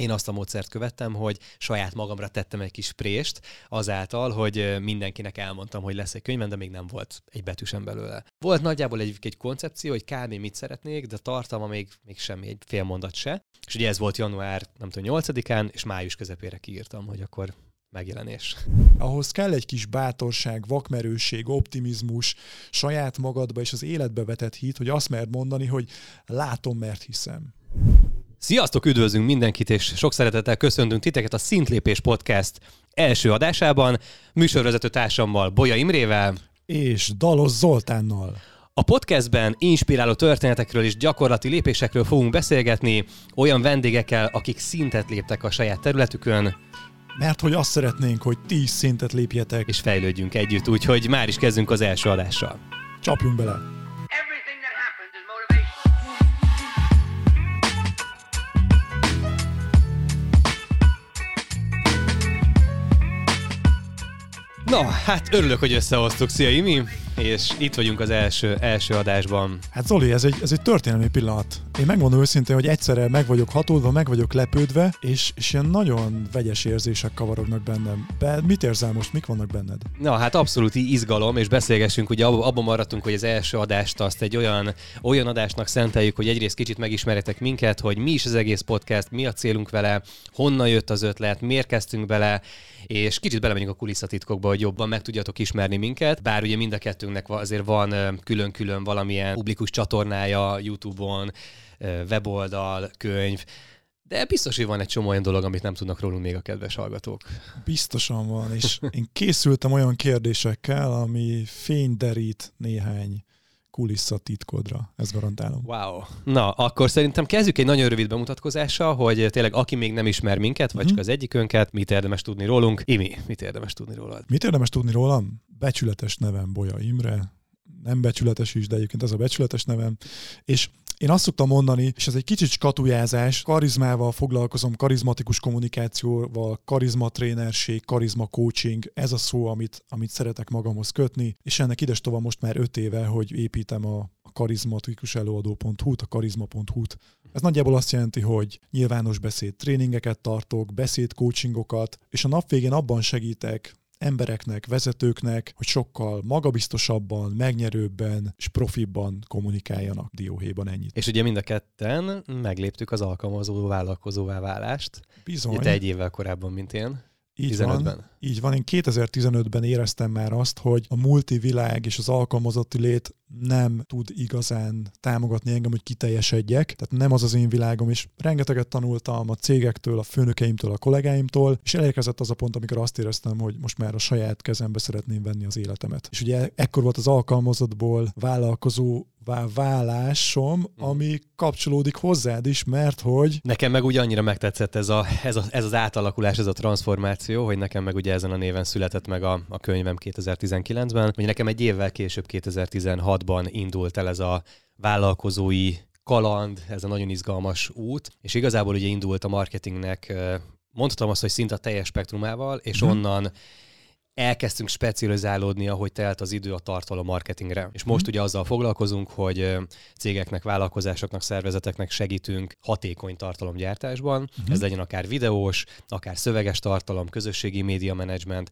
én azt a módszert követtem, hogy saját magamra tettem egy kis prést azáltal, hogy mindenkinek elmondtam, hogy lesz egy könyvem, de még nem volt egy betűsen belőle. Volt nagyjából egy, egy koncepció, hogy kb. mit szeretnék, de tartalma még, még semmi, egy fél mondat se. És ugye ez volt január, nem tudom, 8-án, és május közepére kiírtam, hogy akkor megjelenés. Ahhoz kell egy kis bátorság, vakmerőség, optimizmus, saját magadba és az életbe vetett hit, hogy azt mert mondani, hogy látom, mert hiszem. Sziasztok, üdvözlünk mindenkit, és sok szeretettel köszöntünk titeket a Szintlépés Podcast első adásában, műsorvezető társammal, Bolya Imrével. És Dalos Zoltánnal. A podcastben inspiráló történetekről és gyakorlati lépésekről fogunk beszélgetni olyan vendégekkel, akik szintet léptek a saját területükön. Mert hogy azt szeretnénk, hogy ti is szintet lépjetek. És fejlődjünk együtt, úgyhogy már is kezdünk az első adással. Csapjunk bele! Na, hát örülök, hogy összehoztuk. Szia, Imi! És itt vagyunk az első, első adásban. Hát Zoli, ez egy, ez egy történelmi pillanat. Én megmondom őszintén, hogy egyszerre meg vagyok hatódva, meg vagyok lepődve, és, és ilyen nagyon vegyes érzések kavarognak bennem. Be, mit érzel most, mik vannak benned? Na, hát abszolút izgalom, és beszélgessünk, ugye abban maradtunk, hogy az első adást azt egy olyan, olyan adásnak szenteljük, hogy egyrészt kicsit megismeretek minket, hogy mi is az egész podcast, mi a célunk vele, honnan jött az ötlet, miért kezdtünk bele, és kicsit belemegyünk a kulisszatitkokba, hogy jobban meg tudjatok ismerni minket, bár ugye mind a kettőnknek azért van külön-külön valamilyen publikus csatornája YouTube-on, weboldal, könyv, de biztos, hogy van egy csomó olyan dolog, amit nem tudnak rólunk még a kedves hallgatók. Biztosan van, és én készültem olyan kérdésekkel, ami fényderít néhány titkodra, ezt garantálom. Wow. Na, akkor szerintem kezdjük egy nagyon rövid bemutatkozással, hogy tényleg aki még nem ismer minket, vagy hmm. csak az egyikünket, mit érdemes tudni rólunk. Imi, mit érdemes tudni rólad? Mit érdemes tudni rólam? Becsületes nevem Bolya Imre, nem becsületes is, de egyébként ez a becsületes nevem. És én azt szoktam mondani, és ez egy kicsit skatujázás, karizmával foglalkozom, karizmatikus kommunikációval, karizmatrénerség, karizma coaching, ez a szó, amit, amit szeretek magamhoz kötni, és ennek ides tovább most már öt éve, hogy építem a, karizmatikus előadó.hu-t, a karizma.hu-t. Ez nagyjából azt jelenti, hogy nyilvános beszéd tréningeket tartok, beszéd coachingokat, és a nap végén abban segítek embereknek, vezetőknek, hogy sokkal magabiztosabban, megnyerőbben és profibban kommunikáljanak dióhéjban ennyit. És ugye mind a ketten megléptük az alkalmazó vállalkozóvá válást. Bizony. Te egy évvel korábban, mint én. Így 15-ben. Van, így van, én 2015-ben éreztem már azt, hogy a multivilág és az alkalmazotti lét nem tud igazán támogatni engem, hogy kiteljesedjek. Tehát nem az az én világom, és rengeteget tanultam a cégektől, a főnökeimtől, a kollégáimtól, és elérkezett az a pont, amikor azt éreztem, hogy most már a saját kezembe szeretném venni az életemet. És ugye ekkor volt az alkalmazottból vállalkozó válásom, mhm. ami kapcsolódik hozzád is, mert hogy... Nekem meg ugye annyira megtetszett ez, a, ez, a, ez az átalakulás, ez a transformáció, hogy nekem meg ugye ezen a néven született meg a, a könyvem 2019-ben, hogy nekem egy évvel később 2016-ban indult el ez a vállalkozói kaland, ez a nagyon izgalmas út, és igazából ugye indult a marketingnek, mondhatom azt, hogy szinte a teljes spektrumával, és hmm. onnan elkezdtünk specializálódni, ahogy telt az idő a tartalom marketingre. És most mm. ugye azzal foglalkozunk, hogy cégeknek, vállalkozásoknak, szervezeteknek segítünk hatékony tartalomgyártásban. Mm. Ez legyen akár videós, akár szöveges tartalom, közösségi média menedzsment,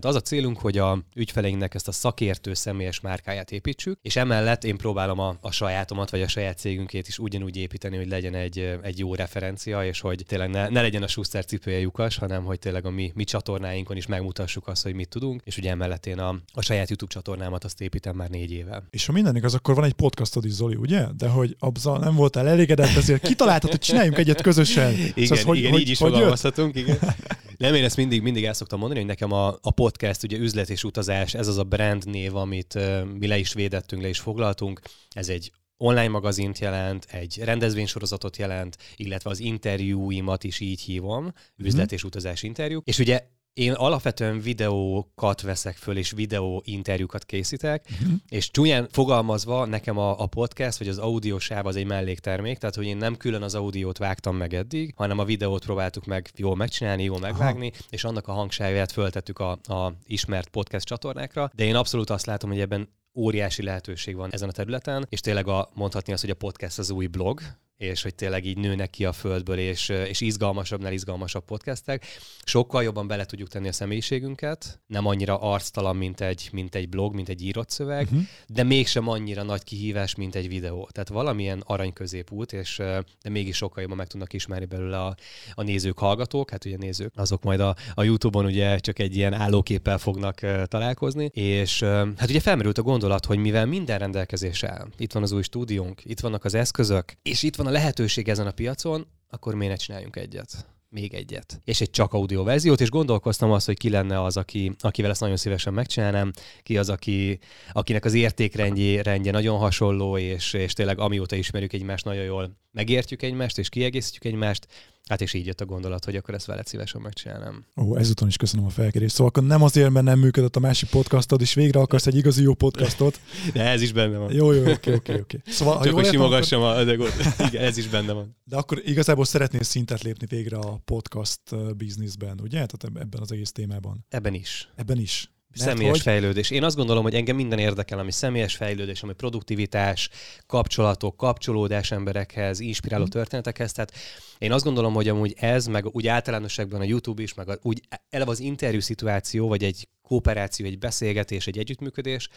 tehát az a célunk, hogy a ügyfeleinknek ezt a szakértő személyes márkáját építsük, és emellett én próbálom a, a sajátomat, vagy a saját cégünkét is ugyanúgy építeni, hogy legyen egy, egy jó referencia, és hogy tényleg ne, ne legyen a Schuster cipője lyukas, hanem hogy tényleg a mi, mi csatornáinkon is megmutassuk azt, hogy mit tudunk, és ugye emellett én a, a saját YouTube csatornámat azt építem már négy éve. És ha minden igaz, akkor van egy podcastod is, Zoli, ugye? De hogy abban nem voltál elégedett, ezért kitaláltad, hogy csináljunk egyet közösen. Igen, szóval, hogy, igen, hogy, így is fogalmazhatunk, igen. Nem, én ezt mindig, mindig el szoktam mondani, hogy nekem a, a podcast, ugye üzlet és utazás, ez az a brand név, amit uh, mi le is védettünk, le is foglaltunk. Ez egy online magazint jelent, egy rendezvénysorozatot jelent, illetve az interjúimat is így hívom, üzlet mm. és utazás interjú. És ugye én alapvetően videókat veszek föl, és videó interjúkat készítek, uh-huh. és csúnyán fogalmazva nekem a, a podcast, vagy az audiósáv az egy melléktermék, tehát hogy én nem külön az audiót vágtam meg eddig, hanem a videót próbáltuk meg jól megcsinálni, jól megvágni, Aha. és annak a hangsávját föltettük a, a ismert podcast csatornákra, de én abszolút azt látom, hogy ebben óriási lehetőség van ezen a területen, és tényleg a, mondhatni azt, hogy a podcast az új blog, és hogy tényleg így nőnek ki a földből, és, és izgalmasabbnál izgalmasabb podcastek. Sokkal jobban bele tudjuk tenni a személyiségünket, nem annyira arctalan, mint egy, mint egy blog, mint egy írott szöveg, uh-huh. de mégsem annyira nagy kihívás, mint egy videó. Tehát valamilyen arany középút, és de mégis sokkal jobban meg tudnak ismerni belőle a, a nézők, hallgatók, hát ugye nézők, azok majd a, a YouTube-on ugye csak egy ilyen állóképpel fognak találkozni, és hát ugye felmerült a gondolat, hogy mivel minden rendelkezésre itt van az új stúdiónk, itt vannak az eszközök, és itt van van a lehetőség ezen a piacon, akkor miért ne csináljunk egyet? még egyet. És egy csak audio verziót, és gondolkoztam azt, hogy ki lenne az, aki, akivel ezt nagyon szívesen megcsinálnám, ki az, aki, akinek az értékrendje rendje nagyon hasonló, és, és tényleg amióta ismerjük egymást, nagyon jól megértjük egymást, és kiegészítjük egymást, Hát és így jött a gondolat, hogy akkor ezt veled szívesen megcsinálnám. Ó, ezúton is köszönöm a felkérést. Szóval akkor nem azért, mert nem működött a másik podcastod, és végre akarsz egy igazi jó podcastot. De ez is benne van. Jó, jó, oké, oké, oké. Szóval, Csak hogy simogassam akkor... a adegot. Igen, ez is benne van. De akkor igazából szeretnél szintet lépni végre a podcast bizniszben, ugye? Tehát ebben az egész témában. Ebben is. Ebben is. Mert személyes hogy... fejlődés. Én azt gondolom, hogy engem minden érdekel, ami személyes fejlődés, ami produktivitás, kapcsolatok, kapcsolódás emberekhez, inspiráló mm. történetekhez. Tehát én azt gondolom, hogy amúgy ez, meg úgy általánosságban a YouTube is, meg a, úgy eleve az interjú szituáció, vagy egy kooperáció, egy beszélgetés, egy együttműködés,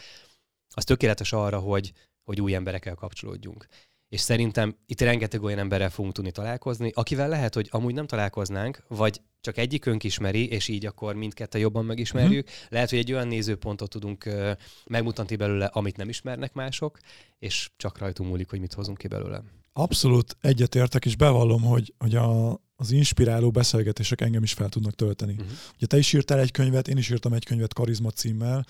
az tökéletes arra, hogy, hogy új emberekkel kapcsolódjunk és szerintem itt rengeteg olyan emberrel fogunk tudni találkozni, akivel lehet, hogy amúgy nem találkoznánk, vagy csak egyikünk ismeri, és így akkor mindketten jobban megismerjük. Uh-huh. Lehet, hogy egy olyan nézőpontot tudunk uh, megmutatni belőle, amit nem ismernek mások, és csak rajtunk múlik, hogy mit hozunk ki belőle. Abszolút egyetértek, és bevallom, hogy, hogy a, az inspiráló beszélgetések engem is fel tudnak tölteni. Uh-huh. Ugye te is írtál egy könyvet, én is írtam egy könyvet Karizma címmel,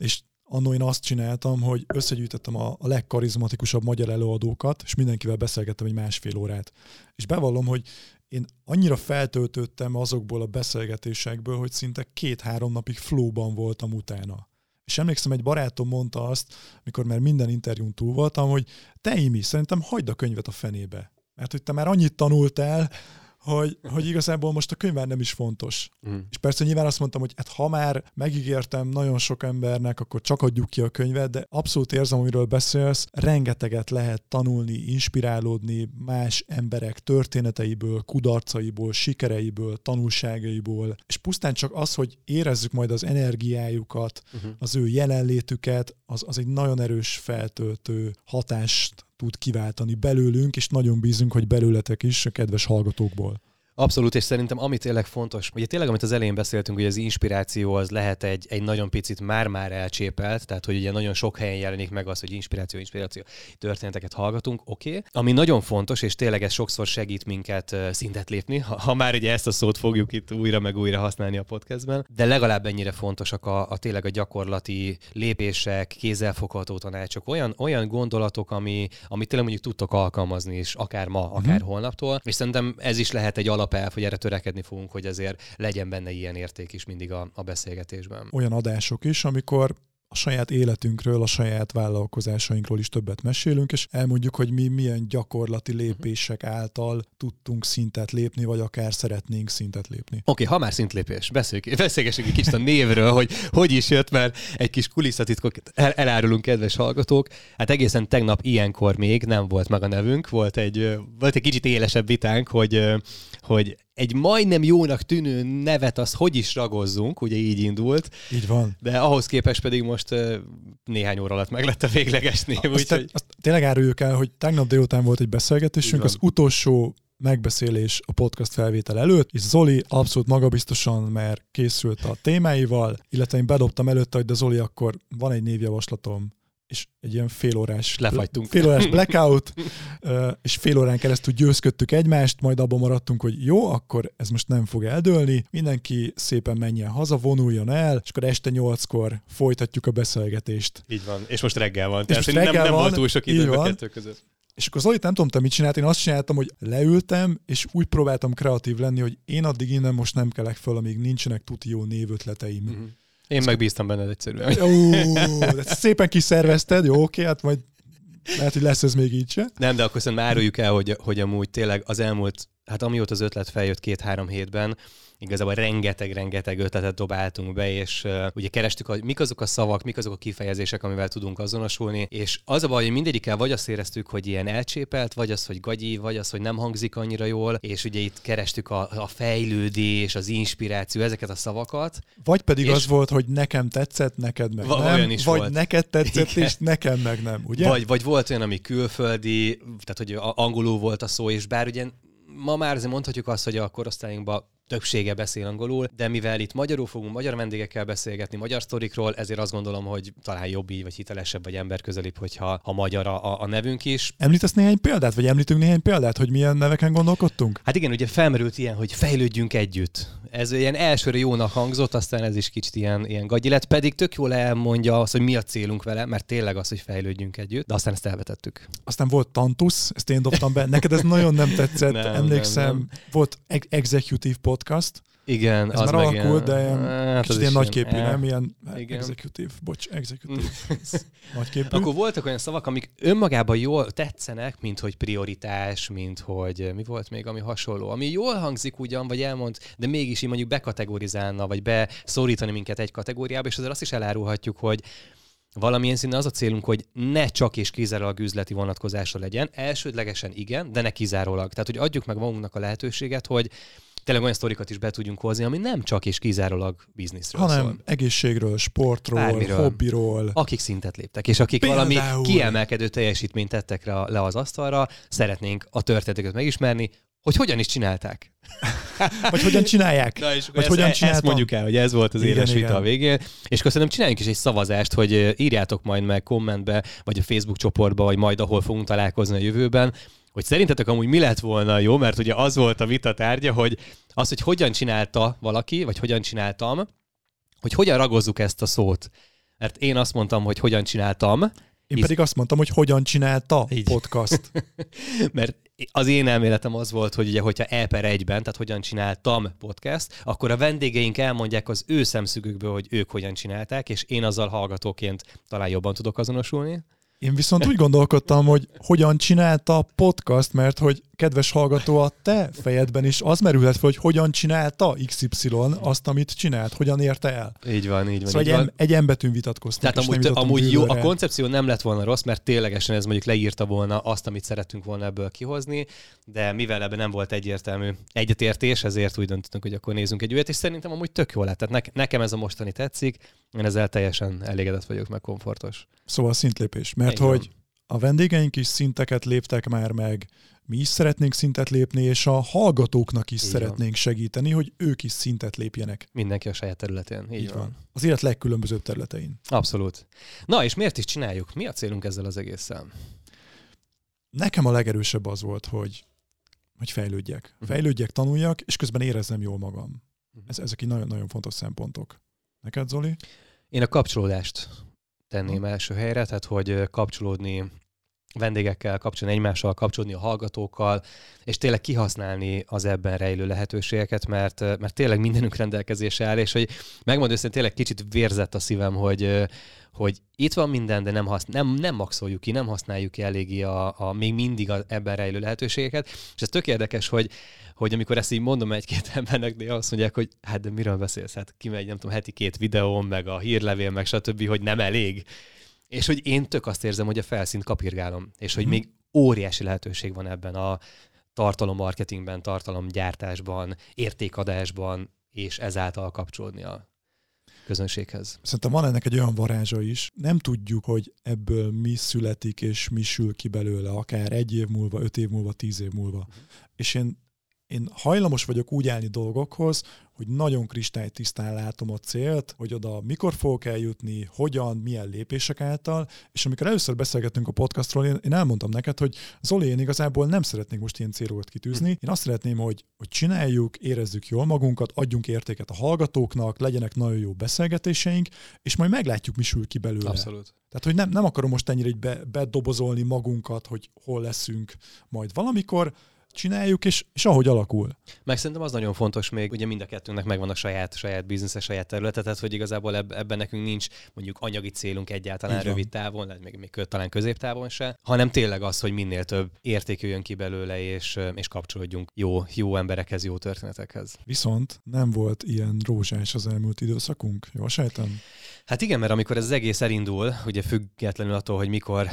és annó én azt csináltam, hogy összegyűjtöttem a, a legkarizmatikusabb magyar előadókat, és mindenkivel beszélgettem egy másfél órát. És bevallom, hogy én annyira feltöltöttem azokból a beszélgetésekből, hogy szinte két-három napig flóban voltam utána. És emlékszem, egy barátom mondta azt, mikor már minden interjún túl voltam, hogy te Imi, szerintem hagyd a könyvet a fenébe. Mert hogy te már annyit tanultál, hogy, hogy igazából most a könyv már nem is fontos. Mm. És persze nyilván azt mondtam, hogy hát ha már megígértem nagyon sok embernek, akkor csak adjuk ki a könyvet, de abszolút érzem, amiről beszélsz, rengeteget lehet tanulni, inspirálódni más emberek történeteiből, kudarcaiból, sikereiből, tanulságaiból, és pusztán csak az, hogy érezzük majd az energiájukat, uh-huh. az ő jelenlétüket, az, az egy nagyon erős feltöltő hatást tud kiváltani belőlünk, és nagyon bízunk, hogy belőletek is, a kedves hallgatókból. Abszolút, és szerintem ami tényleg fontos, ugye tényleg, amit az elején beszéltünk, hogy az inspiráció az lehet egy, egy nagyon picit már-már elcsépelt, tehát hogy ugye nagyon sok helyen jelenik meg az, hogy inspiráció, inspiráció, történeteket hallgatunk, oké. Okay. Ami nagyon fontos, és tényleg ez sokszor segít minket szintet lépni, ha, ha már ugye ezt a szót fogjuk itt újra meg újra használni a podcastben, de legalább ennyire fontosak a, a tényleg a gyakorlati lépések, kézzelfogható tanácsok, olyan, olyan gondolatok, ami, amit tényleg mondjuk tudtok alkalmazni, és akár ma, akár mm-hmm. holnaptól, és szerintem ez is lehet egy alap alapelv, hogy erre törekedni fogunk, hogy azért legyen benne ilyen érték is mindig a, a beszélgetésben. Olyan adások is, amikor a saját életünkről, a saját vállalkozásainkról is többet mesélünk, és elmondjuk, hogy mi milyen gyakorlati mhm. lépések által tudtunk szintet lépni, vagy akár szeretnénk szintet lépni. Oké, okay, ha már szintlépés, beszéljük, beszélgessünk egy kicsit a névről, hogy hogy is jött, mert egy kis kulisszatitkot el, elárulunk, kedves hallgatók. Hát egészen tegnap ilyenkor még nem volt meg a nevünk, volt egy, volt egy kicsit élesebb vitánk, hogy, hogy egy majdnem jónak tűnő nevet az hogy is ragozzunk, ugye így indult. Így van. De ahhoz képest pedig most néhány óra alatt meg lett a végleges név. Azt, úgy, azt tényleg áruljuk el, hogy tegnap délután volt egy beszélgetésünk, az utolsó megbeszélés a podcast felvétel előtt, és Zoli abszolút magabiztosan, mert készült a témáival, illetve én bedobtam előtte, hogy de Zoli, akkor van egy névjavaslatom, és egy ilyen félórás, Lefagytunk. félórás blackout, és fél órán keresztül győzködtük egymást, majd abban maradtunk, hogy jó, akkor ez most nem fog eldőlni, mindenki szépen menjen haza, vonuljon el, és akkor este nyolckor folytatjuk a beszélgetést. Így van, és most reggel van, tehát reggel nem, nem van, volt túl sok idő a kettő között. És akkor Zoli, nem tudom, te mit csinált, én azt csináltam, hogy leültem, és úgy próbáltam kreatív lenni, hogy én addig innen most nem kelek föl, amíg nincsenek tuti jó névötleteim. Uh-huh. Én megbíztam benned egyszerűen. Ó, szépen kiszervezted, jó, oké, hát majd lehet, hogy lesz ez még így se. Nem, de akkor szerintem áruljuk el, hogy, hogy amúgy tényleg az elmúlt hát amióta az ötlet feljött két-három hétben, igazából rengeteg-rengeteg ötletet dobáltunk be, és uh, ugye kerestük, hogy mik azok a szavak, mik azok a kifejezések, amivel tudunk azonosulni, és az a baj, hogy mindegyikkel vagy azt éreztük, hogy ilyen elcsépelt, vagy az, hogy gagyi, vagy az, hogy nem hangzik annyira jól, és ugye itt kerestük a, a fejlődés, az inspiráció, ezeket a szavakat. Vagy pedig az volt, hogy nekem tetszett, neked meg nem, olyan is vagy volt. neked tetszett, Igen. és nekem meg nem, ugye? Vagy, vagy volt olyan, ami külföldi, tehát hogy angolul volt a szó, és bár ugye ma már azért mondhatjuk azt, hogy a korosztályunkban többsége beszél angolul, de mivel itt magyarul fogunk magyar vendégekkel beszélgetni, magyar sztorikról, ezért azt gondolom, hogy talán jobb így, vagy hitelesebb, vagy emberközelibb, hogyha ha magyar a, a nevünk is. Említesz néhány példát, vagy említünk néhány példát, hogy milyen neveken gondolkodtunk? Hát igen, ugye felmerült ilyen, hogy fejlődjünk együtt. Ez ilyen elsőre jónak hangzott, aztán ez is kicsit ilyen, ilyen gagyi lett, pedig tök jól elmondja azt, hogy mi a célunk vele, mert tényleg az, hogy fejlődjünk együtt, de aztán ezt elvetettük. Aztán volt Tantus, ezt én dobtam be. Neked ez nagyon nem tetszett, nem, emlékszem. Nem, nem. Volt executive podcast. Igen, Ez az már alakult, de ilyen, hát kicsit ilyen nagyképű, nem? Ilyen igen. executive, bocs, executive. nagyképű. Akkor voltak olyan szavak, amik önmagában jól tetszenek, mint hogy prioritás, mint hogy mi volt még, ami hasonló. Ami jól hangzik ugyan, vagy elmond, de mégis így mondjuk bekategorizálna, vagy beszorítani minket egy kategóriába, és azért azt is elárulhatjuk, hogy valamilyen szinten az a célunk, hogy ne csak és kizárólag üzleti vonatkozása legyen. Elsődlegesen igen, de ne kizárólag. Tehát, hogy adjuk meg magunknak a lehetőséget, hogy tényleg olyan sztorikat is be tudjunk hozni, ami nem csak és kizárólag bizniszről Hanem szól. egészségről, sportról, Bármiről. hobbiról. Akik szintet léptek, és akik Például. valami kiemelkedő teljesítményt tettek le az asztalra, szeretnénk a történeteket megismerni, hogy hogyan is csinálták. Vagy hogyan csinálják? Na és Vagy ezt, hogyan csináltam? ezt mondjuk el, hogy ez volt az igen, éles vita a végén. És köszönöm, csináljunk is egy szavazást, hogy írjátok majd meg kommentbe, vagy a Facebook csoportba, vagy majd ahol fogunk találkozni a jövőben, hogy szerintetek amúgy mi lett volna jó, mert ugye az volt a vita tárgya, hogy az, hogy hogyan csinálta valaki, vagy hogyan csináltam, hogy hogyan ragozzuk ezt a szót. Mert én azt mondtam, hogy hogyan csináltam. Én pedig azt mondtam, hogy hogyan csinálta Így. podcast. mert az én elméletem az volt, hogy ugye, hogyha E per egyben, tehát hogyan csináltam podcast, akkor a vendégeink elmondják az ő szemszögükből, hogy ők hogyan csinálták, és én azzal hallgatóként talán jobban tudok azonosulni. Én viszont úgy gondolkodtam, hogy hogyan csinálta a podcast, mert hogy kedves hallgató, a te fejedben is az merülhet fel, hogy hogyan csinálta XY azt, amit csinált, hogyan érte el. Így van, így van. Szóval így egy, van. egy embetűn vitatkoztunk. Tehát amúgy, amúgy jó, a koncepció nem lett volna rossz, mert ténylegesen ez mondjuk leírta volna azt, amit szerettünk volna ebből kihozni, de mivel ebben nem volt egyértelmű egyetértés, ezért úgy döntöttünk, hogy akkor nézzünk egy újat, és szerintem amúgy tök jó lett. Tehát ne, nekem ez a mostani tetszik, én ezzel teljesen elégedett vagyok, meg komfortos. Szóval szintlépés, mert Igen. hogy a vendégeink is szinteket léptek már meg, mi is szeretnénk szintet lépni, és a hallgatóknak is Így szeretnénk van. segíteni, hogy ők is szintet lépjenek. Mindenki a saját területén. Így, Így van. van. Az élet legkülönbözőbb területein. Abszolút. Na, és miért is csináljuk? Mi a célunk ezzel az egésszel? Nekem a legerősebb az volt, hogy, hogy fejlődjek. Uh-huh. Fejlődjek, tanuljak, és közben érezzem jól magam. Uh-huh. Ez, ezek így nagyon-nagyon fontos szempontok. Neked, Zoli? Én a kapcsolódást tenném uh-huh. első helyre, tehát hogy kapcsolódni vendégekkel kapcsolni, egymással kapcsolni a hallgatókkal, és tényleg kihasználni az ebben rejlő lehetőségeket, mert, mert tényleg mindenünk rendelkezésre áll, és hogy megmondom őszintén, tényleg kicsit vérzett a szívem, hogy, hogy itt van minden, de nem, hasz, nem, nem maxoljuk ki, nem használjuk ki eléggé a, a még mindig a, ebben rejlő lehetőségeket. És ez tök érdekes, hogy, hogy amikor ezt így mondom egy-két embernek, de azt mondják, hogy hát de miről beszélsz? Hát kimegy, nem tudom, heti két videóm, meg a hírlevél, meg stb., hogy nem elég. És hogy én tök azt érzem, hogy a felszínt kapirgálom, és hogy mm. még óriási lehetőség van ebben a tartalommarketingben, tartalomgyártásban, értékadásban, és ezáltal kapcsolódni a közönséghez. Szerintem van ennek egy olyan varázsa is, nem tudjuk, hogy ebből mi születik és mi sül ki belőle, akár egy év múlva, öt év múlva, tíz év múlva. Uh-huh. És én én hajlamos vagyok úgy állni dolgokhoz, hogy nagyon kristálytisztán látom a célt, hogy oda mikor fogok eljutni, hogyan, milyen lépések által, és amikor először beszélgettünk a podcastról, én, én elmondtam neked, hogy Zoli, én igazából nem szeretnék most ilyen célokat kitűzni, én azt szeretném, hogy, hogy csináljuk, érezzük jól magunkat, adjunk értéket a hallgatóknak, legyenek nagyon jó beszélgetéseink, és majd meglátjuk, mi sül ki belőle. Abszolút. Tehát, hogy nem, nem akarom most ennyire be, bedobozolni magunkat, hogy hol leszünk majd valamikor, csináljuk, és, és ahogy alakul. Meg szerintem az nagyon fontos még, ugye mind a kettőnknek megvan a saját, saját biznisze, saját területe, tehát hogy igazából eb- ebben nekünk nincs mondjuk anyagi célunk egyáltalán van. rövid távon, lehet még, még talán középtávon se, hanem tényleg az, hogy minél több érték jöjjön ki belőle, és, és kapcsolódjunk jó, jó emberekhez, jó történetekhez. Viszont nem volt ilyen rózsás az elmúlt időszakunk, jól sejtem? Hát igen, mert amikor ez az egész elindul, ugye függetlenül attól, hogy mikor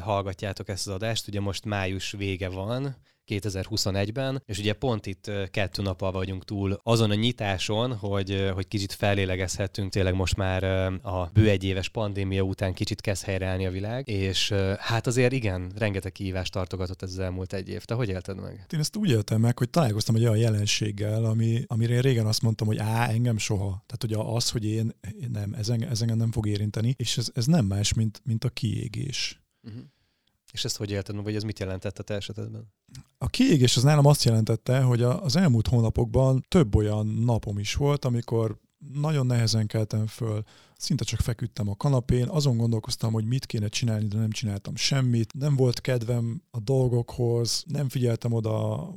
hallgatjátok ezt az adást, ugye most május vége van, 2021-ben, és ugye pont itt kettő nappal vagyunk túl azon a nyitáson, hogy, hogy kicsit fellélegezhetünk, tényleg most már a bő egy éves pandémia után kicsit kezd helyreállni a világ, és hát azért igen, rengeteg kihívást tartogatott ez az elmúlt egy év. Te hogy élted meg? Én ezt úgy éltem meg, hogy találkoztam egy olyan jelenséggel, ami, amire én régen azt mondtam, hogy á, engem soha. Tehát, hogy az, hogy én, nem, ez engem, ez engem nem fog érinteni, és ez, ez nem más, mint, mint a kiégés. Uh-huh. És ezt hogy élted vagy ez mit jelentett a te esetedben? A kiégés az nálam azt jelentette, hogy az elmúlt hónapokban több olyan napom is volt, amikor nagyon nehezen keltem föl, szinte csak feküdtem a kanapén, azon gondolkoztam, hogy mit kéne csinálni, de nem csináltam semmit, nem volt kedvem a dolgokhoz, nem figyeltem oda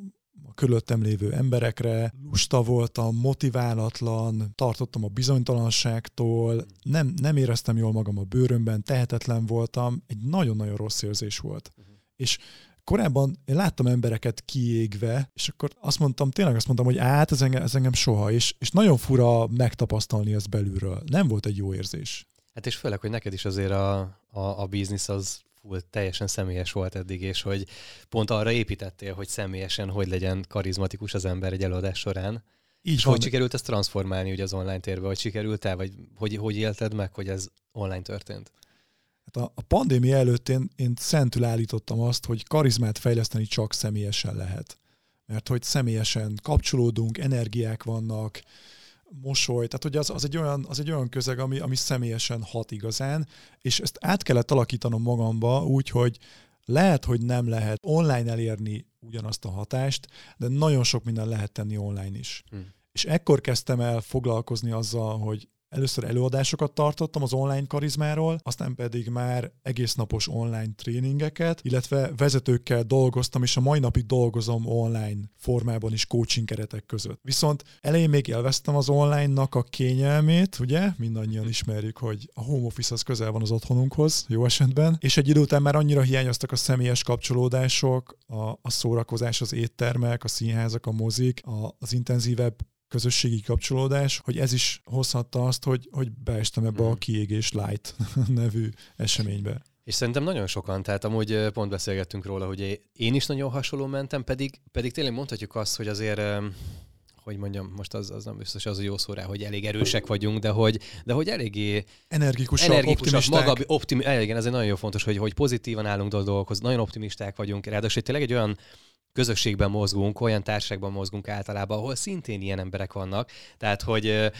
a körülöttem lévő emberekre, lusta voltam, motiválatlan, tartottam a bizonytalanságtól, nem, nem éreztem jól magam a bőrömben, tehetetlen voltam, egy nagyon-nagyon rossz érzés volt. És korábban én láttam embereket kiégve, és akkor azt mondtam, tényleg azt mondtam, hogy át, ez engem, ez engem soha, és, és nagyon fura megtapasztalni ezt belülről. Nem volt egy jó érzés. Hát és főleg, hogy neked is azért a, a, a biznisz az full, teljesen személyes volt eddig, és hogy pont arra építettél, hogy személyesen hogy legyen karizmatikus az ember egy előadás során. Így és van. hogy sikerült ezt transformálni ugye az online térbe, vagy sikerült el, vagy hogy, hogy élted meg, hogy ez online történt? Hát a, a pandémia előtt én, én szentül állítottam azt, hogy karizmát fejleszteni csak személyesen lehet. Mert hogy személyesen kapcsolódunk, energiák vannak, mosoly, tehát hogy az, az, egy, olyan, az egy olyan közeg, ami, ami személyesen hat igazán, és ezt át kellett alakítanom magamba úgy, hogy lehet, hogy nem lehet online elérni ugyanazt a hatást, de nagyon sok minden lehet tenni online is. Hm. És ekkor kezdtem el foglalkozni azzal, hogy először előadásokat tartottam az online karizmáról, aztán pedig már egész napos online tréningeket, illetve vezetőkkel dolgoztam, és a mai napig dolgozom online formában is coaching keretek között. Viszont elején még élveztem az online-nak a kényelmét, ugye? Mindannyian ismerjük, hogy a home office az közel van az otthonunkhoz, jó esetben, és egy idő után már annyira hiányoztak a személyes kapcsolódások, a, a szórakozás, az éttermek, a színházak, a mozik, a, az intenzívebb közösségi kapcsolódás, hogy ez is hozhatta azt, hogy, hogy beestem ebbe a Mhm. kiégés light nevű eseménybe. És szerintem nagyon sokan, tehát amúgy pont beszélgettünk róla, hogy én is nagyon hasonló mentem, pedig, pedig tényleg mondhatjuk azt, hogy azért hogy mondjam, most az, az nem biztos az a jó szó rá, hogy elég erősek vagyunk, de hogy, de hogy eléggé Energikusak, energikusak, maga, optimi, igen, ez egy nagyon jó fontos, hogy, hogy pozitívan állunk a dolgokhoz, nagyon optimisták vagyunk, ráadásul tényleg egy olyan közösségben mozgunk, olyan társaságban mozgunk általában, ahol szintén ilyen emberek vannak, tehát hogy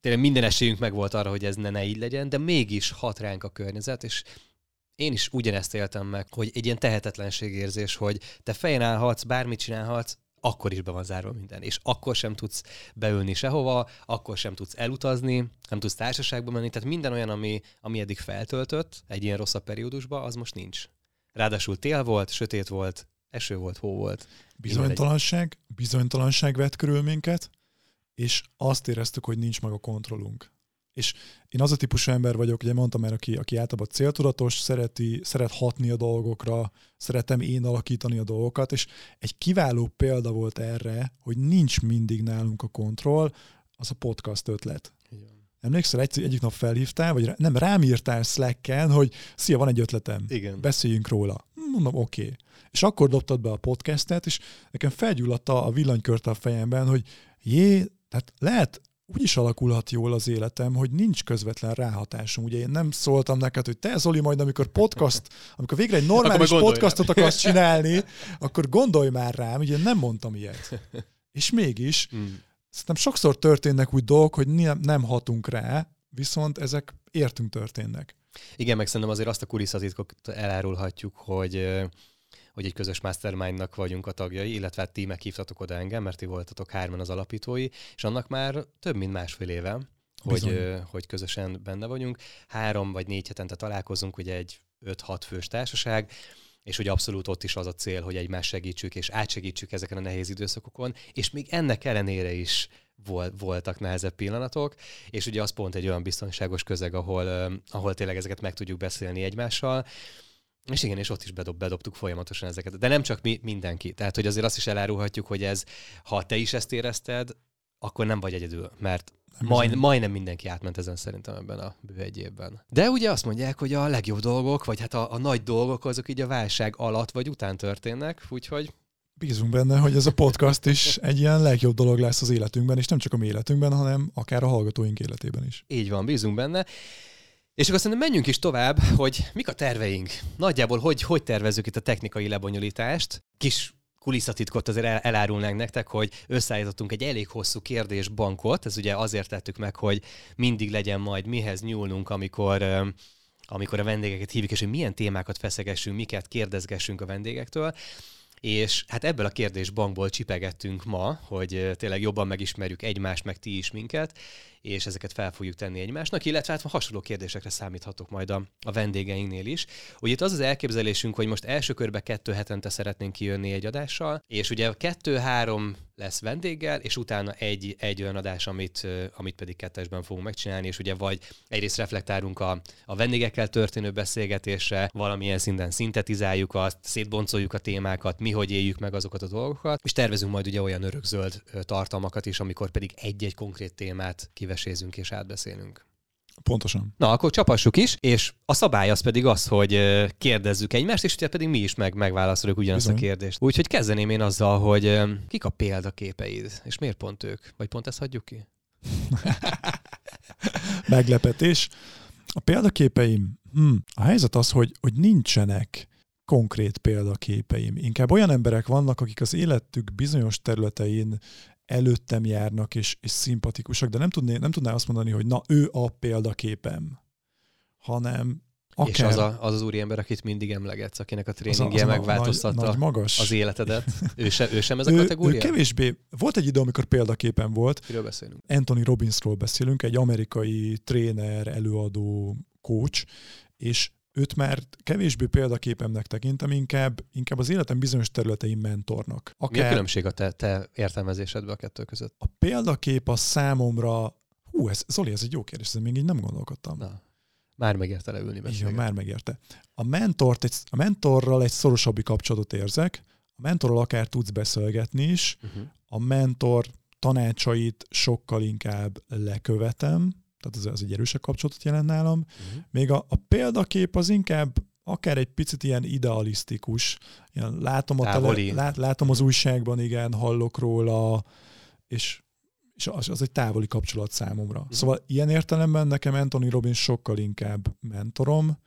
tényleg minden esélyünk meg volt arra, hogy ez ne, ne így legyen, de mégis hat ránk a környezet, és én is ugyanezt éltem meg, hogy egy ilyen tehetetlenségérzés, hogy te fejen állhatsz, bármit csinálhatsz, akkor is be van zárva minden. És akkor sem tudsz beülni sehova, akkor sem tudsz elutazni, nem tudsz társaságba menni, tehát minden olyan, ami, ami eddig feltöltött egy ilyen rosszabb periódusba, az most nincs. Ráadásul tél volt, sötét volt, eső volt, hó volt. Bizonytalanság, bizonytalanság vett körül minket, és azt éreztük, hogy nincs meg a kontrollunk. És én az a típusú ember vagyok, ugye mondtam már, aki, aki általában céltudatos, szereti, szeret hatni a dolgokra, szeretem én alakítani a dolgokat, és egy kiváló példa volt erre, hogy nincs mindig nálunk a kontroll, az a podcast ötlet. Emlékszel, egy, egyik nap felhívtál, vagy nem, rám írtál Slacken, hogy szia, van egy ötletem, Igen. beszéljünk róla. Mondom, oké. Okay. És akkor dobtad be a podcastet, és nekem felgyulladt a villanykört a fejemben, hogy jé, tehát lehet, úgy is alakulhat jól az életem, hogy nincs közvetlen ráhatásom. Ugye én nem szóltam neked, hogy te Zoli majd, amikor podcast, amikor végre egy normális podcastot akarsz csinálni, akkor gondolj már rám, ugye nem mondtam ilyet. És mégis, Mm. szerintem sokszor történnek úgy dolgok, hogy nem, nem hatunk rá, viszont ezek értünk történnek. Igen, meg szerintem azért azt a kulisszatitkot elárulhatjuk, hogy hogy egy közös mastermindnak vagyunk a tagjai, illetve hát ti meghívtatok oda engem, mert ti voltatok hárman az alapítói, és annak már több mint másfél éve, hogy, Bizony. hogy közösen benne vagyunk. Három vagy négy hetente találkozunk, ugye egy 5-6 fős társaság, és hogy abszolút ott is az a cél, hogy egymást segítsük, és átsegítsük ezeken a nehéz időszakokon, és még ennek ellenére is volt, voltak nehezebb pillanatok, és ugye az pont egy olyan biztonságos közeg, ahol, ahol tényleg ezeket meg tudjuk beszélni egymással, és igen, és ott is bedob, bedobtuk folyamatosan ezeket. De nem csak mi, mindenki. Tehát, hogy azért azt is elárulhatjuk, hogy ez, ha te is ezt érezted, akkor nem vagy egyedül, mert majd, majdnem mindenki átment ezen szerintem ebben a bő egy évben. De ugye azt mondják, hogy a legjobb dolgok, vagy hát a, a nagy dolgok, azok így a válság alatt vagy után történnek, úgyhogy Bízunk benne, hogy ez a podcast is egy ilyen legjobb dolog lesz az életünkben, és nem csak a mi életünkben, hanem akár a hallgatóink életében is. Így van, bízunk benne. És akkor szerintem menjünk is tovább, hogy mik a terveink. Nagyjából hogy, hogy tervezzük itt a technikai lebonyolítást. Kis kulisszatitkot azért el, elárulnánk nektek, hogy összeállítottunk egy elég hosszú kérdésbankot, ez ugye azért tettük meg, hogy mindig legyen majd mihez nyúlnunk, amikor amikor a vendégeket hívjuk, és hogy milyen témákat feszegessünk, miket kérdezgessünk a vendégektől. És hát ebből a kérdésbankból csipegettünk ma, hogy tényleg jobban megismerjük egymást, meg ti is minket, és ezeket fel fogjuk tenni egymásnak, illetve hát hasonló kérdésekre számíthatok majd a, a vendégeinknél is. Ugye itt az az elképzelésünk, hogy most első körbe kettő hetente szeretnénk kijönni egy adással, és ugye kettő-három lesz vendéggel, és utána egy, egy olyan adás, amit, amit pedig kettesben fogunk megcsinálni, és ugye vagy egyrészt reflektálunk a, a vendégekkel történő beszélgetésre, valamilyen szinten szintetizáljuk azt, szétboncoljuk a témákat, mi hogy éljük meg azokat a dolgokat, és tervezünk majd ugye olyan örökzöld tartalmakat is, amikor pedig egy-egy konkrét témát kivesézünk és átbeszélünk. Pontosan. Na, akkor csapassuk is, és a szabály az pedig az, hogy kérdezzük egymást, és ugye pedig mi is meg, megválaszoljuk ugyanazt Bizony. a kérdést. Úgyhogy kezdeném én azzal, hogy kik a példaképeid, és miért pont ők? Vagy pont ezt hagyjuk ki? Meglepetés. A példaképeim, hm, a helyzet az, hogy, hogy nincsenek konkrét példaképeim. Inkább olyan emberek vannak, akik az életük bizonyos területein előttem járnak és, és szimpatikusak, de nem, tudné, nem tudná azt mondani, hogy na, ő a példaképem, hanem akár... És az, a, az az úriember, akit mindig emlegetsz, akinek a tréningje az a, az megváltoztatta nagy, nagy magas. az életedet. Ő, se, ő sem ez a kategória? Ő, ő kevésbé. Volt egy idő, amikor példaképen volt. Kiről beszélünk? Anthony Robbinsról beszélünk, egy amerikai tréner, előadó, coach, és őt már kevésbé példaképemnek tekintem, inkább, inkább az életem bizonyos területein mentornak. Akár... Mi a különbség a te, te értelmezésedben a kettő között? A példakép a számomra, hú, ez, Zoli, ez egy jó kérdés, ez még így nem gondolkodtam. Na. Már megérte leülni beszélgetni. Igen, már megérte. A, mentort, egy, a mentorral egy szorosabbi kapcsolatot érzek, a mentorral akár tudsz beszélgetni is, uh-huh. a mentor tanácsait sokkal inkább lekövetem, tehát ez, ez egy erősebb kapcsolatot jelent nálam. Uh-huh. Még a, a példakép az inkább akár egy picit ilyen idealisztikus. Ilyen látom, a tele, lát, látom az újságban, igen, hallok róla, és, és az, az egy távoli kapcsolat számomra. Uh-huh. Szóval ilyen értelemben nekem Anthony Robbins sokkal inkább mentorom,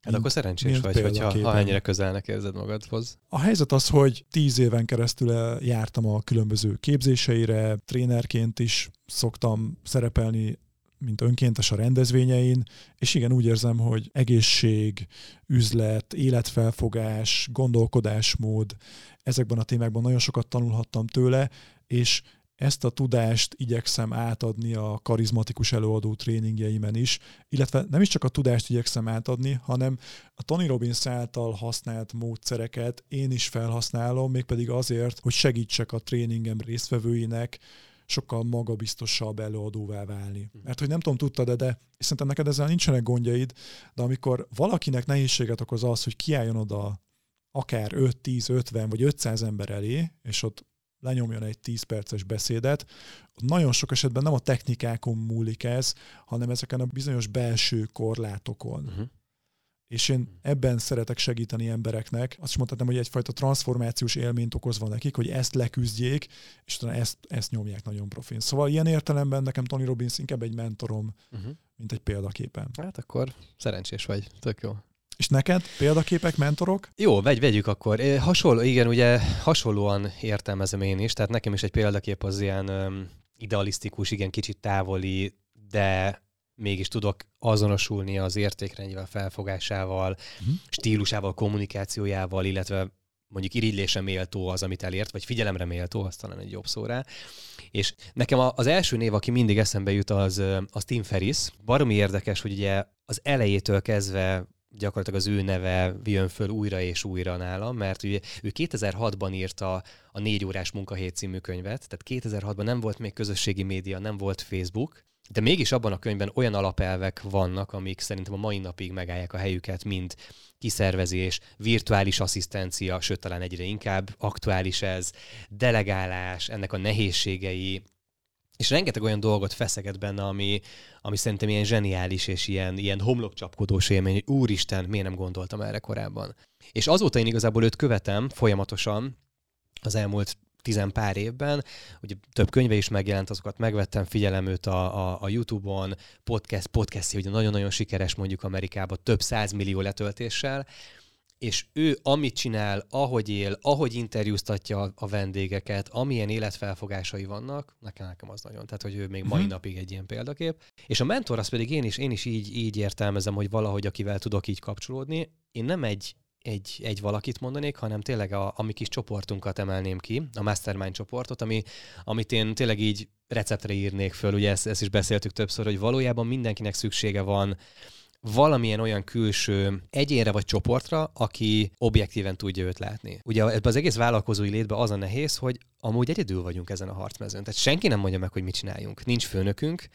Hát akkor szerencsés vagy, hogyha ha ennyire közelnek érzed magadhoz. A helyzet az, hogy tíz éven keresztül jártam a különböző képzéseire, trénerként is szoktam szerepelni mint önkéntes a rendezvényein, és igen, úgy érzem, hogy egészség, üzlet, életfelfogás, gondolkodásmód, ezekben a témákban nagyon sokat tanulhattam tőle, és ezt a tudást igyekszem átadni a karizmatikus előadó tréningjeimen is, illetve nem is csak a tudást igyekszem átadni, hanem a Tony Robbins által használt módszereket én is felhasználom, mégpedig azért, hogy segítsek a tréningem résztvevőinek, sokkal magabiztosabb előadóvá válni. Mhm. Mert hogy nem tudom, tudtad de és szerintem neked ezzel nincsenek gondjaid, de amikor valakinek nehézséget okoz az, hogy kiálljon oda akár 5, 10, 50 vagy 500 ember elé, és ott lenyomjon egy 10 perces beszédet, nagyon sok esetben nem a technikákon múlik ez, hanem ezeken a bizonyos belső korlátokon. Uh-huh. És én ebben szeretek segíteni embereknek. Azt is mondhatom, hogy egyfajta transformációs élményt okozva nekik, hogy ezt leküzdjék, és utána ezt, ezt nyomják nagyon profin. Szóval ilyen értelemben nekem Tony Robbins inkább egy mentorom, uh-huh. mint egy példaképen. Hát akkor szerencsés vagy, tök jó. És neked példaképek, mentorok? Jó, vegy, vegyük akkor. Hasonló, igen, ugye hasonlóan értelmezem én is, tehát nekem is egy példakép az ilyen um, idealisztikus, igen, kicsit távoli, de mégis tudok azonosulni az értékrendjével, felfogásával, uh-huh. stílusával, kommunikációjával, illetve mondjuk irigylése méltó az, amit elért, vagy figyelemre méltó, az talán egy jobb szó rá. És nekem az első név, aki mindig eszembe jut, az, az Tim Ferris. Baromi érdekes, hogy ugye az elejétől kezdve gyakorlatilag az ő neve jön föl újra és újra nálam, mert ugye ő 2006-ban írta a négy órás munkahét című könyvet, tehát 2006-ban nem volt még közösségi média, nem volt Facebook, de mégis abban a könyvben olyan alapelvek vannak, amik szerintem a mai napig megállják a helyüket, mint kiszervezés, virtuális asszisztencia, sőt talán egyre inkább aktuális ez, delegálás, ennek a nehézségei, és rengeteg olyan dolgot feszeget benne, ami, ami szerintem ilyen zseniális és ilyen, ilyen homlokcsapkodós élmény, hogy úristen, miért nem gondoltam erre korábban. És azóta én igazából őt követem folyamatosan, az elmúlt tizen pár évben, ugye több könyve is megjelent, azokat megvettem, figyelem őt a, a, a YouTube-on, podcast, podcasti, ugye nagyon-nagyon sikeres mondjuk Amerikában, több százmillió letöltéssel, és ő amit csinál, ahogy él, ahogy interjúztatja a vendégeket, amilyen életfelfogásai vannak, nekem, nekem az nagyon. Tehát, hogy ő még mai uh-huh. napig egy ilyen példakép. És a mentor az pedig én is, én is így, így értelmezem, hogy valahogy akivel tudok így kapcsolódni. Én nem egy egy, egy valakit mondanék, hanem tényleg a, a mi kis csoportunkat emelném ki, a Mastermind csoportot, ami, amit én tényleg így receptre írnék föl, ugye ezt, ezt is beszéltük többször, hogy valójában mindenkinek szüksége van valamilyen olyan külső egyénre vagy csoportra, aki objektíven tudja őt látni. Ugye ebben az egész vállalkozói létben az a nehéz, hogy amúgy egyedül vagyunk ezen a harcmezőn. Tehát senki nem mondja meg, hogy mit csináljunk. Nincs főnökünk,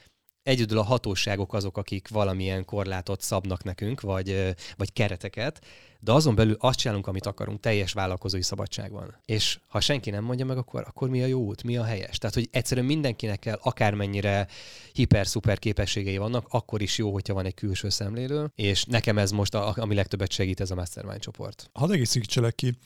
egyedül a hatóságok azok, akik valamilyen korlátot szabnak nekünk, vagy, vagy kereteket, de azon belül azt csinálunk, amit akarunk, teljes vállalkozói szabadság van. És ha senki nem mondja meg, akkor, akkor mi a jó út, mi a helyes? Tehát, hogy egyszerűen mindenkinek kell, akármennyire hiper-szuper képességei vannak, akkor is jó, hogyha van egy külső szemlélő, és nekem ez most, a, ami legtöbbet segít, ez a Mastermind csoport. Hadd egészítselek ki,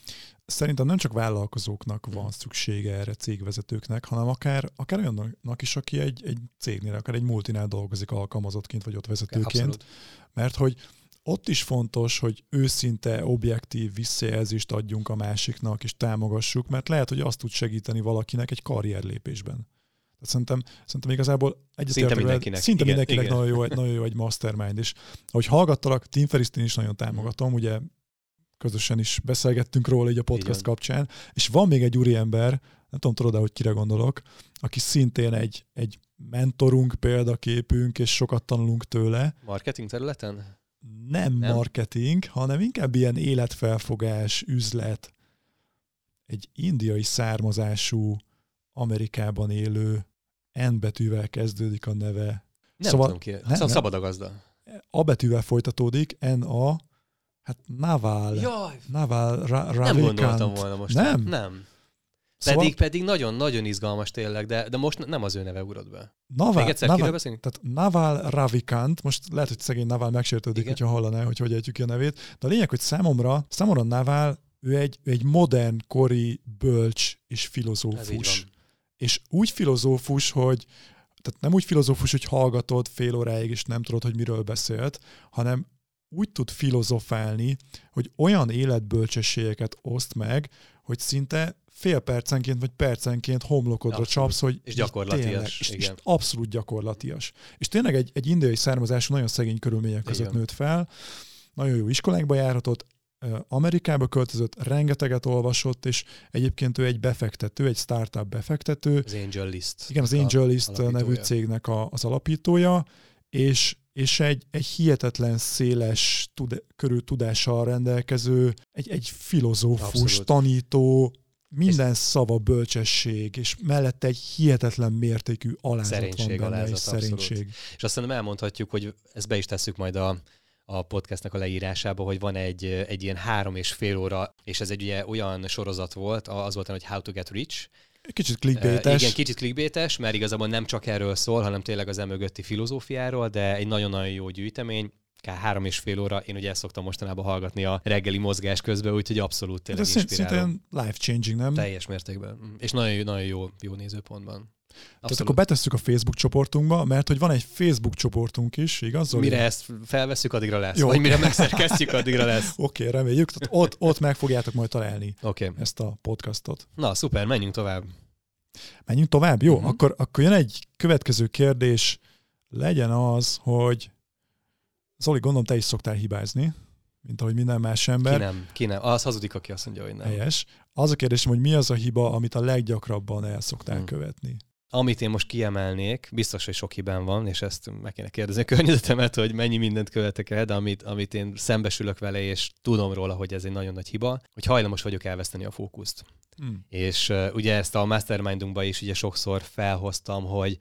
szerintem nem csak vállalkozóknak van hmm. szüksége erre cégvezetőknek, hanem akár, akár olyannak is, aki egy, egy cégnél, akár egy multinál dolgozik alkalmazottként, vagy ott vezetőként. Abszolút. Mert hogy ott is fontos, hogy őszinte, objektív visszajelzést adjunk a másiknak, és támogassuk, mert lehet, hogy azt tud segíteni valakinek egy karrierlépésben. Tehát szerintem, szerintem igazából egyetértek, szinte mindenkinek, szinte igen, mindenkinek igen. Nagyon, jó, nagyon jó egy mastermind, és ahogy hallgattalak, Tim ferriss is nagyon támogatom, ugye közösen is beszélgettünk róla így a podcast Igen. kapcsán, és van még egy úriember, nem tudom, tudod hogy kire gondolok, aki szintén egy, egy mentorunk, példaképünk, és sokat tanulunk tőle. Marketing területen? Nem, nem marketing, hanem inkább ilyen életfelfogás, üzlet. Egy indiai származású, Amerikában élő, N betűvel kezdődik a neve. Nem szóval, tudom ki. Nem, szóval szabad a gazda. A betűvel folytatódik, N-A, Hát Naval. Jaj. Naval ra- Nem gondoltam volna most. Nem? Nem. Szóval... Pedig, pedig nagyon-nagyon izgalmas tényleg, de, de most nem az ő neve ugrott be. Naval, Még egyszer Naval, Tehát Naval Ravikant, most lehet, hogy szegény Naval megsértődik, hogyha hallaná, hogy hogy ejtjük ki a nevét, de a lényeg, hogy számomra, számomra Naval, ő egy, egy modern, kori, bölcs és filozófus. És úgy filozófus, hogy tehát nem úgy filozófus, hogy hallgatod fél óráig, és nem tudod, hogy miről beszélt, hanem úgy tud filozofálni, hogy olyan életbölcsességeket oszt meg, hogy szinte fél percenként vagy percenként homlokodra abszolút. csapsz, hogy és gyakorlatias. Tényleg, és, és abszolút gyakorlatias. És tényleg egy, egy indiai származású, nagyon szegény körülmények között igen. nőtt fel, nagyon jó iskolákba járhatott, Amerikába költözött, rengeteget olvasott, és egyébként ő egy befektető, egy startup befektető. Az Angel List. Igen, az Angel List nevű cégnek a, az alapítója, és és egy, egy hihetetlen széles tud, körül tudással rendelkező, egy, egy filozófus, Abszolút. tanító, minden és szava bölcsesség, és mellette egy hihetetlen mértékű alázat szerénység, van benne, alázat, és szerénység. És azt hiszem elmondhatjuk, hogy ezt be is tesszük majd a, a podcastnak a leírásába, hogy van egy, egy ilyen három és fél óra, és ez egy ugye olyan sorozat volt, az volt, hogy How to Get Rich, Kicsit clickbaites. Igen, kicsit clickbaites, mert igazából nem csak erről szól, hanem tényleg az emögötti filozófiáról, de egy nagyon-nagyon jó gyűjtemény kár három és fél óra, én ugye ezt szoktam mostanában hallgatni a reggeli mozgás közben, úgyhogy abszolút tényleg Ez inspiráló. life-changing, nem? Teljes mértékben. És nagyon, nagyon jó, jó nézőpontban. Abszolút. Tehát akkor betesszük a Facebook csoportunkba, mert hogy van egy Facebook csoportunk is, igaz? Zoli? Mire ezt felveszünk, addigra lesz. Jó. Vagy mire megszerkeztjük, addigra lesz. Oké, okay, reméljük. Tehát ott, ott meg fogjátok majd találni okay. ezt a podcastot. Na, szuper, menjünk tovább. Menjünk tovább? Jó, uh-huh. akkor, akkor jön egy következő kérdés. Legyen az, hogy Zoli, gondolom te is szoktál hibázni, mint ahogy minden más ember. Ki nem, ki nem. Az hazudik, aki azt mondja, hogy nem. Helyes. Az a kérdésem, hogy mi az a hiba, amit a leggyakrabban el szoktál hmm. követni? Amit én most kiemelnék, biztos, hogy sok hibám van, és ezt meg kéne kérdezni a környezetemet, hogy mennyi mindent követek el, de amit, amit én szembesülök vele, és tudom róla, hogy ez egy nagyon nagy hiba, hogy hajlamos vagyok elveszteni a fókuszt. Hmm. És uh, ugye ezt a mastermindunkban is ugye sokszor felhoztam, hogy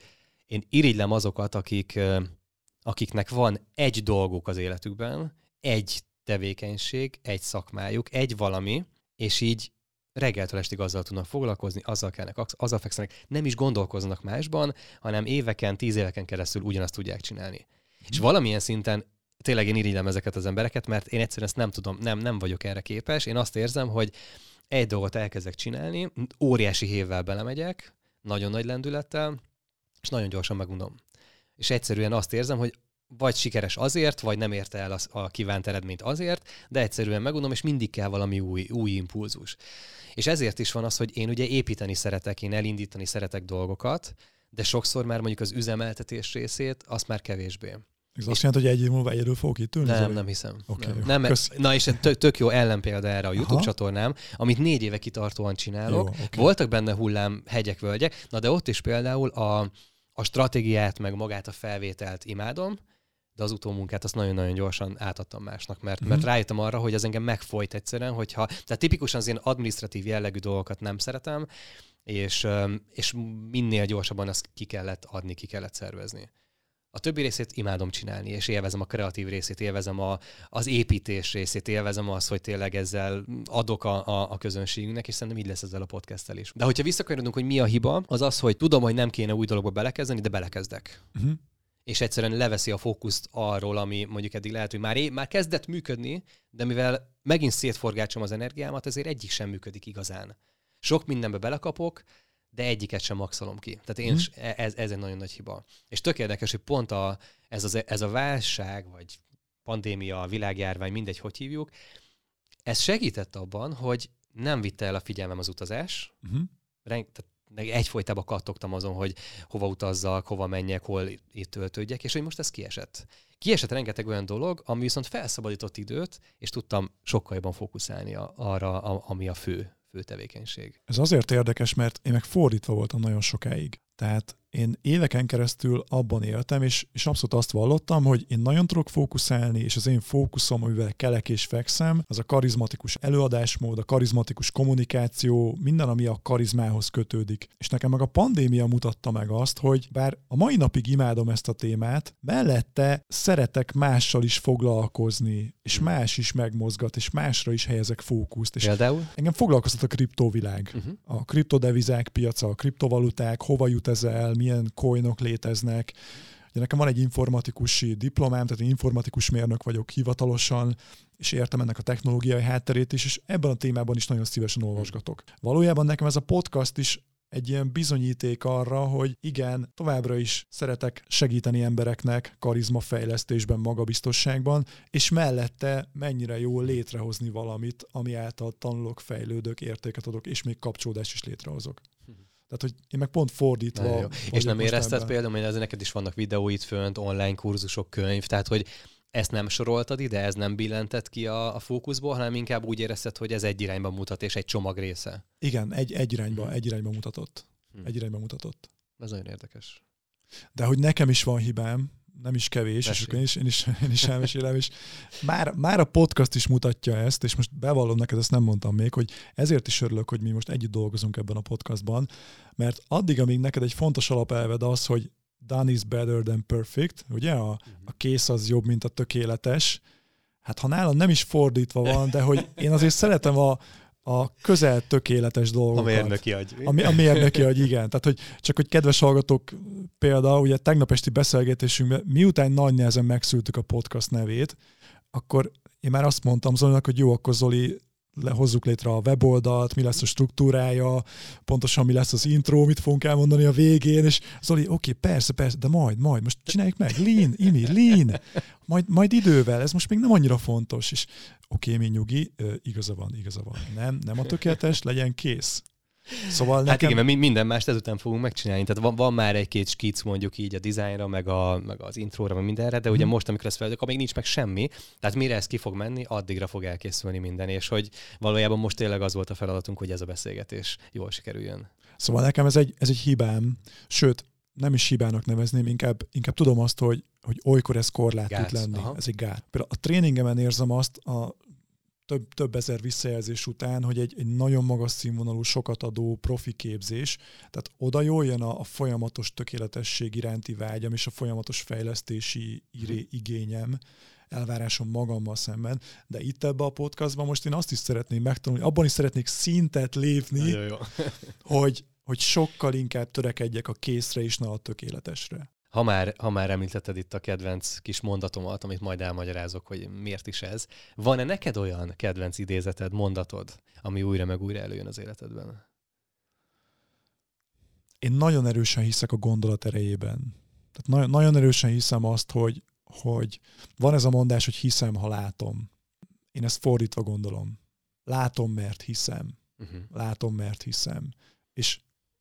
én irigylem azokat, akik, uh, akiknek van egy dolguk az életükben, egy tevékenység, egy szakmájuk, egy valami, és így reggeltől estig azzal tudnak foglalkozni, azzal kellnek, azzal fekszenek, nem is gondolkoznak másban, hanem éveken, tíz éveken keresztül ugyanazt tudják csinálni. Mm. És valamilyen szinten tényleg én irigylem ezeket az embereket, mert én egyszerűen ezt nem tudom, nem, nem vagyok erre képes. Én azt érzem, hogy egy dolgot elkezdek csinálni, óriási hévvel belemegyek, nagyon nagy lendülettel, és nagyon gyorsan megunom. És egyszerűen azt érzem, hogy vagy sikeres azért, vagy nem érte el a, a kívánt eredményt azért, de egyszerűen megunom, és mindig kell valami új, új impulzus. És ezért is van az, hogy én ugye építeni szeretek, én elindítani szeretek dolgokat, de sokszor már mondjuk az üzemeltetés részét, azt már kevésbé. Ez azt jelenti, hogy egy év múlva egyedül fogok itt ülni? Nem, nem hiszem. Okay, nem. nem na és tök, tök jó ellenpélda erre a YouTube Aha. csatornám, amit négy éve kitartóan csinálok. Jó, okay. Voltak benne hullám, hegyek, völgyek, na de ott is például a, a stratégiát, meg magát a felvételt imádom, de az utómunkát azt nagyon-nagyon gyorsan átadtam másnak, mert, mm-hmm. mert rájöttem arra, hogy ez engem megfojt egyszerűen, hogyha, tehát tipikusan az ilyen administratív jellegű dolgokat nem szeretem, és, és minél gyorsabban azt ki kellett adni, ki kellett szervezni. A többi részét imádom csinálni, és élvezem a kreatív részét, élvezem a, az építés részét, élvezem azt, hogy tényleg ezzel adok a, a, a közönségünknek, és szerintem így lesz ezzel a podcasttel is. De hogyha visszakanyarodunk, hogy mi a hiba, az az, hogy tudom, hogy nem kéne új dologba belekezdeni, de belekezdek. Uh-huh és egyszerűen leveszi a fókuszt arról, ami mondjuk eddig lehet, hogy már, é- már kezdett működni, de mivel megint szétforgácsom az energiámat, ezért egyik sem működik igazán. Sok mindenbe belekapok, de egyiket sem maxolom ki. Tehát én, mm. ez, ez egy nagyon nagy hiba. És tök érdekes, hogy pont a, ez, az, ez a válság, vagy pandémia, világjárvány, mindegy, hogy hívjuk, ez segített abban, hogy nem vitte el a figyelmem az utazás, uh-huh. Renk, tehát egyfolytában kattogtam azon, hogy hova utazzak, hova menjek, hol itt töltődjek, és hogy most ez kiesett. Kiesett rengeteg olyan dolog, ami viszont felszabadított időt, és tudtam sokkal jobban fókuszálni arra, ami a fő, fő tevékenység. Ez azért érdekes, mert én meg fordítva voltam nagyon sokáig. Tehát én éveken keresztül abban éltem, és, és abszolút azt vallottam, hogy én nagyon tudok fókuszálni, és az én fókuszom, amivel kelek és fekszem, az a karizmatikus előadásmód, a karizmatikus kommunikáció, minden, ami a karizmához kötődik. És nekem meg a pandémia mutatta meg azt, hogy bár a mai napig imádom ezt a témát, mellette szeretek mással is foglalkozni, és hmm. más is megmozgat, és másra is helyezek fókuszt. És Például? Engem foglalkoztat a kriptovilág, uh-huh. a kriptodevizák piaca, a kriptovaluták, hova jut ez el, milyen coinok léteznek. Ugye nekem van egy informatikusi diplomám, tehát én informatikus mérnök vagyok hivatalosan, és értem ennek a technológiai hátterét is, és ebben a témában is nagyon szívesen olvasgatok. Valójában nekem ez a podcast is egy ilyen bizonyíték arra, hogy igen, továbbra is szeretek segíteni embereknek karizmafejlesztésben, magabiztosságban, és mellette mennyire jó létrehozni valamit, ami által tanulok, fejlődök, értéket adok, és még kapcsolódást is létrehozok. Tehát, hogy én meg pont fordítva. És nem érezted ebben. például, hogy ezek neked is vannak videóid fönt, online kurzusok, könyv, tehát hogy ezt nem soroltad ide, ez nem billentett ki a, a fókuszból, hanem inkább úgy érezted, hogy ez egy irányba mutat, és egy csomag része. Igen, egy, egy irányba, hmm. egy irányba mutatott. Hmm. Egy irányba mutatott. Ez nagyon érdekes. De hogy nekem is van hibám, nem is kevés, Mesélj. és akkor én is, én is, én is elmesélem, és már, már a podcast is mutatja ezt, és most bevallom neked, ezt nem mondtam még, hogy ezért is örülök, hogy mi most együtt dolgozunk ebben a podcastban, mert addig, amíg neked egy fontos alapelved az, hogy done is better than perfect, ugye? A, a kész az jobb, mint a tökéletes. Hát ha nálam nem is fordítva van, de hogy én azért szeretem a, a közel tökéletes dolgokat. A mérnöki agy. A, a mérnöki agy, igen. Tehát, hogy csak hogy kedves hallgatók, példa, ugye tegnap esti beszélgetésünkben, miután nagy nehezen megszültük a podcast nevét, akkor én már azt mondtam Zolinak, hogy jó, akkor Zoli, hozzuk létre a weboldalt, mi lesz a struktúrája, pontosan mi lesz az intro, mit fogunk elmondani a végén, és Zoli, oké, okay, persze, persze, de majd, majd, most csináljuk meg, lean, imi, lean, majd, majd idővel, ez most még nem annyira fontos, és oké, okay, mi nyugi, igaza van, igaza van, nem, nem a tökéletes, legyen kész. Szóval hát nekem... Hát igen, mert minden mást ezután fogunk megcsinálni. Tehát van, van már egy-két skic mondjuk így a dizájnra, meg, a, meg az intróra, meg mindenre, de ugye hmm. most, amikor ezt feladjuk, még nincs meg semmi, tehát mire ez ki fog menni, addigra fog elkészülni minden, és hogy valójában most tényleg az volt a feladatunk, hogy ez a beszélgetés jól sikerüljön. Szóval nekem ez egy, ez egy hibám, sőt, nem is hibának nevezném, inkább, inkább tudom azt, hogy, hogy olykor ez korlát tud lenni. Aha. Ez egy gát. Például a tréningemen érzem azt a több, több ezer visszajelzés után, hogy egy, egy nagyon magas színvonalú, sokat adó profi képzés, tehát oda jól jön a, a folyamatos tökéletesség iránti vágyam és a folyamatos fejlesztési iré, igényem, elvárásom magammal szemben, de itt ebbe a podcastban most én azt is szeretném megtanulni, abban is szeretnék szintet lépni, jó. hogy, hogy sokkal inkább törekedjek a készre és ne a tökéletesre. Ha már, ha már említetted itt a kedvenc kis mondatomat, amit majd elmagyarázok, hogy miért is ez, van-e neked olyan kedvenc idézeted, mondatod, ami újra meg újra előjön az életedben? Én nagyon erősen hiszek a gondolat erejében. Tehát nagyon, nagyon erősen hiszem azt, hogy, hogy van ez a mondás, hogy hiszem, ha látom. Én ezt fordítva gondolom. Látom, mert hiszem. Uh-huh. Látom, mert hiszem. És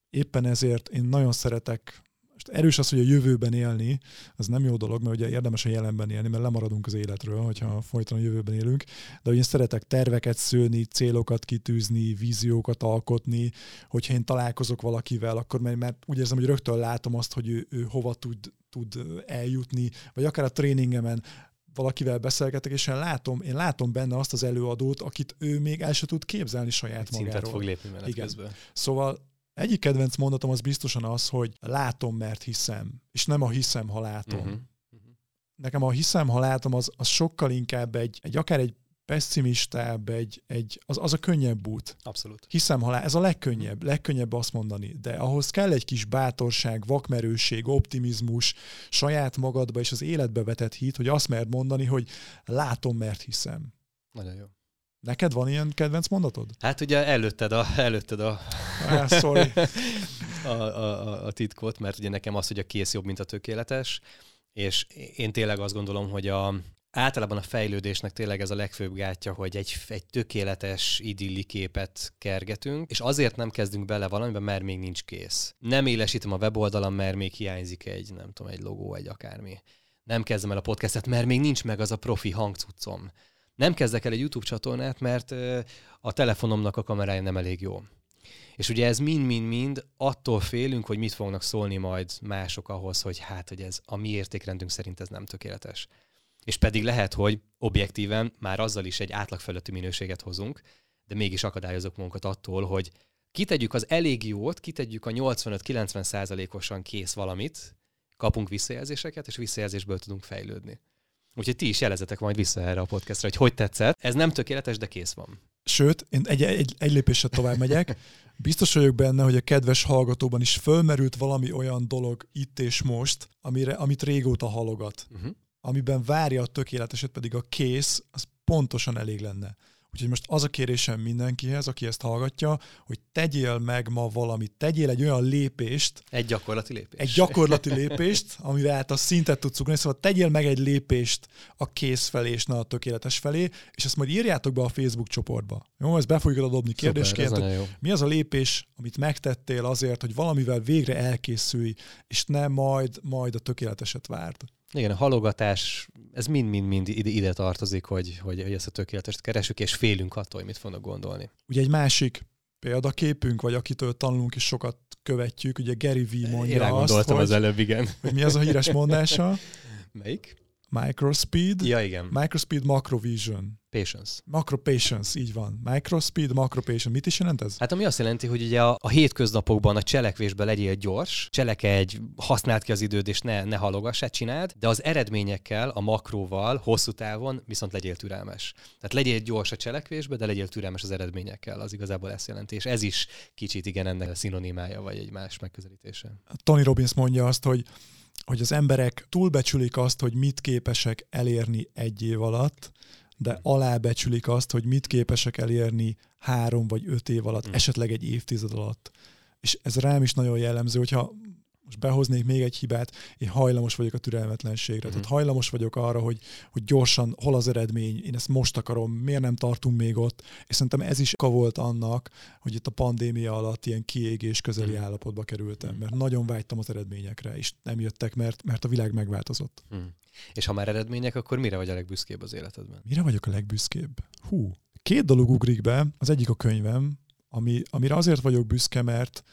éppen ezért én nagyon szeretek most erős az, hogy a jövőben élni, az nem jó dolog, mert ugye érdemes a jelenben élni, mert lemaradunk az életről, hogyha folyton a jövőben élünk, de hogy én szeretek terveket szőni, célokat kitűzni, víziókat alkotni, hogyha én találkozok valakivel, akkor mert, mert úgy érzem, hogy rögtön látom azt, hogy ő, ő hova tud, tud eljutni, vagy akár a tréningemen valakivel beszélgetek, és én látom, én látom benne azt az előadót, akit ő még el se tud képzelni saját magáról. Szintet fog lépni menet Igen. közben. Szóval egyik kedvenc mondatom az biztosan az, hogy látom, mert hiszem, és nem a hiszem, ha látom. Uh-huh. Nekem a hiszem, ha látom, az, az sokkal inkább egy, egy akár egy pessimistább, egy, egy, az, az a könnyebb út. Abszolút. Hiszem, ha ez a legkönnyebb, legkönnyebb azt mondani, de ahhoz kell egy kis bátorság, vakmerőség, optimizmus, saját magadba és az életbe vetett hit, hogy azt mert mondani, hogy látom, mert hiszem. Nagyon jó. Neked van ilyen kedvenc mondatod? Hát ugye előtted a, előtted a, ah, sorry. a, a, a titkot, mert ugye nekem az, hogy a kész jobb, mint a tökéletes, és én tényleg azt gondolom, hogy a, általában a fejlődésnek tényleg ez a legfőbb gátja, hogy egy, egy tökéletes idilli képet kergetünk, és azért nem kezdünk bele valamiben, mert még nincs kész. Nem élesítem a weboldalam, mert még hiányzik egy, nem tudom, egy logó, egy akármi. Nem kezdem el a podcastet, mert még nincs meg az a profi hangcuccom nem kezdek el egy YouTube csatornát, mert a telefonomnak a kamerája nem elég jó. És ugye ez mind-mind-mind attól félünk, hogy mit fognak szólni majd mások ahhoz, hogy hát, hogy ez a mi értékrendünk szerint ez nem tökéletes. És pedig lehet, hogy objektíven már azzal is egy átlag fölötti minőséget hozunk, de mégis akadályozok magunkat attól, hogy kitegyük az elég jót, kitegyük a 85-90 százalékosan kész valamit, kapunk visszajelzéseket, és visszajelzésből tudunk fejlődni. Úgyhogy ti is jelezetek majd vissza erre a podcastra, hogy hogy tetszett. Ez nem tökéletes, de kész van. Sőt, én egy, egy, egy lépéssel tovább megyek. Biztos vagyok benne, hogy a kedves hallgatóban is fölmerült valami olyan dolog itt és most, amire, amit régóta halogat. Uh-huh. Amiben várja a tökéleteset, pedig a kész, az pontosan elég lenne. Úgyhogy most az a kérésem mindenkihez, aki ezt hallgatja, hogy tegyél meg ma valamit, tegyél egy olyan lépést. Egy gyakorlati lépést. Egy gyakorlati lépést, amivel hát a szintet tudsz ugrani, szóval tegyél meg egy lépést a kész felé, és ne a tökéletes felé, és ezt majd írjátok be a Facebook csoportba. Jó, ezt be fogjuk dobni kérdésként. Szuper, mi az a lépés, amit megtettél azért, hogy valamivel végre elkészülj, és nem majd, majd a tökéleteset várd. Igen, a halogatás, ez mind-mind-mind ide, ide tartozik, hogy, hogy, hogy ezt a tökéletest keresünk, és félünk attól, hogy mit fognak gondolni. Ugye egy másik példaképünk, vagy akitől tanulunk és sokat követjük, ugye Gary V mondja Én azt, hogy, az előbb, igen. hogy mi az a híres mondása. Melyik? Microspeed. Ja, igen. Microspeed Macrovision. Patience. Macro Patience, így van. Microspeed, Macro Patience. Mit is jelent ez? Hát ami azt jelenti, hogy ugye a, a hétköznapokban a cselekvésben legyél gyors, egy, használd ki az időd, és ne, ne halogass, csináld, de az eredményekkel, a makróval, hosszú távon viszont legyél türelmes. Tehát legyél gyors a cselekvésbe, de legyél türelmes az eredményekkel, az igazából ezt jelenti. És ez is kicsit igen ennek a szinonimája, vagy egy más megközelítése. Tony Robbins mondja azt, hogy hogy az emberek túlbecsülik azt, hogy mit képesek elérni egy év alatt, de alábecsülik azt, hogy mit képesek elérni három vagy öt év alatt, mm. esetleg egy évtized alatt. És ez rám is nagyon jellemző, hogyha most behoznék még egy hibát, én hajlamos vagyok a türelmetlenségre. Mm-hmm. Tehát hajlamos vagyok arra, hogy, hogy gyorsan hol az eredmény, én ezt most akarom, miért nem tartunk még ott. És szerintem ez is ka volt annak, hogy itt a pandémia alatt ilyen kiégés közeli mm-hmm. állapotba kerültem, mert nagyon vágytam az eredményekre, és nem jöttek, mert, mert a világ megváltozott. Mm. És ha már eredmények, akkor mire vagy a legbüszkébb az életedben? Mire vagyok a legbüszkébb? Hú, két dolog ugrik be. Az egyik a könyvem, ami, amire azért vagyok büszke, mert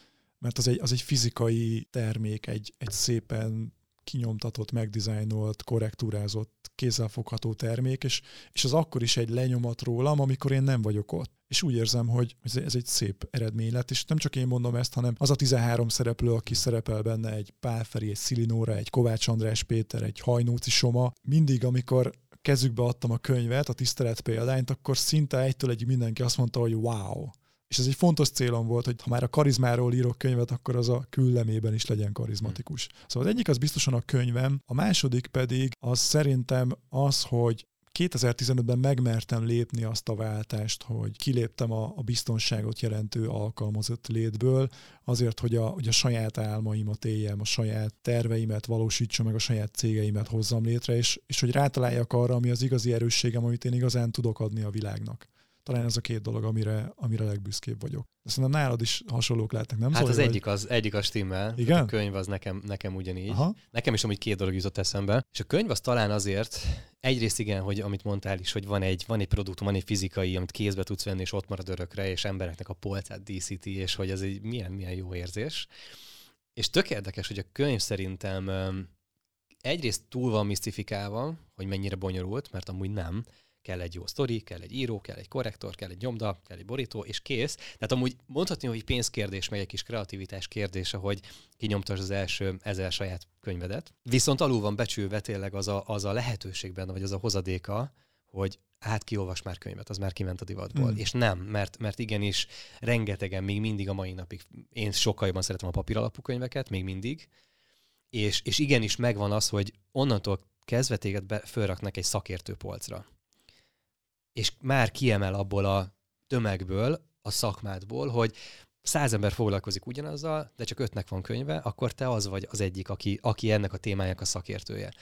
mert az egy, az egy fizikai termék, egy, egy szépen kinyomtatott, megdizájnolt, korrektúrázott, kézzelfogható termék, és, és az akkor is egy lenyomat rólam, amikor én nem vagyok ott. És úgy érzem, hogy ez, ez egy szép eredmény lett, és nem csak én mondom ezt, hanem az a 13 szereplő, aki szerepel benne, egy Pál Feri, egy Szilinóra, egy Kovács András Péter, egy Hajnóci Soma, mindig, amikor kezükbe adtam a könyvet, a tisztelet példányt, akkor szinte egytől egy mindenki azt mondta, hogy wow. És ez egy fontos célom volt, hogy ha már a karizmáról írok könyvet, akkor az a küllemében is legyen karizmatikus. Szóval az egyik az biztosan a könyvem, a második pedig az szerintem az, hogy 2015-ben megmertem lépni azt a váltást, hogy kiléptem a, a biztonságot jelentő alkalmazott létből, azért, hogy a, hogy a saját álmaimat éljem, a saját terveimet valósítsam meg, a saját cégeimet hozzam létre, és, és hogy rátaláljak arra, ami az igazi erősségem, amit én igazán tudok adni a világnak. Talán ez a két dolog, amire, amire legbüszkébb vagyok. De szerintem nálad is hasonlók lehetnek, nem? Hát Zoli, az vagy? egyik az, egyik az stimmel. Igen? A könyv az nekem, nekem ugyanígy. Aha. Nekem is amúgy két dolog jutott eszembe. És a könyv az talán azért, egyrészt igen, hogy amit mondtál is, hogy van egy, van egy produktum, van egy fizikai, amit kézbe tudsz venni, és ott marad örökre, és embereknek a polcát díszíti, és hogy ez egy milyen, milyen jó érzés. És tök érdekes, hogy a könyv szerintem egyrészt túl van misztifikálva, hogy mennyire bonyolult, mert amúgy nem kell egy jó sztori, kell egy író, kell egy korrektor, kell egy nyomda, kell egy borító, és kész. Tehát amúgy mondhatni, hogy pénzkérdés, meg egy kis kreativitás kérdése, hogy kinyomtas az első ezer saját könyvedet. Viszont alul van becsülve tényleg az a, az a lehetőség benne, vagy az a hozadéka, hogy hát kiolvas már könyvet, az már kiment a divatból. Mm. És nem, mert, mert igenis rengetegen még mindig a mai napig, én sokkal jobban szeretem a papíralapú könyveket, még mindig, és, és igenis megvan az, hogy onnantól kezdve téged be, fölraknak egy szakértő polcra és már kiemel abból a tömegből, a szakmádból, hogy száz ember foglalkozik ugyanazzal, de csak ötnek van könyve, akkor te az vagy az egyik, aki, aki ennek a témájának a szakértője.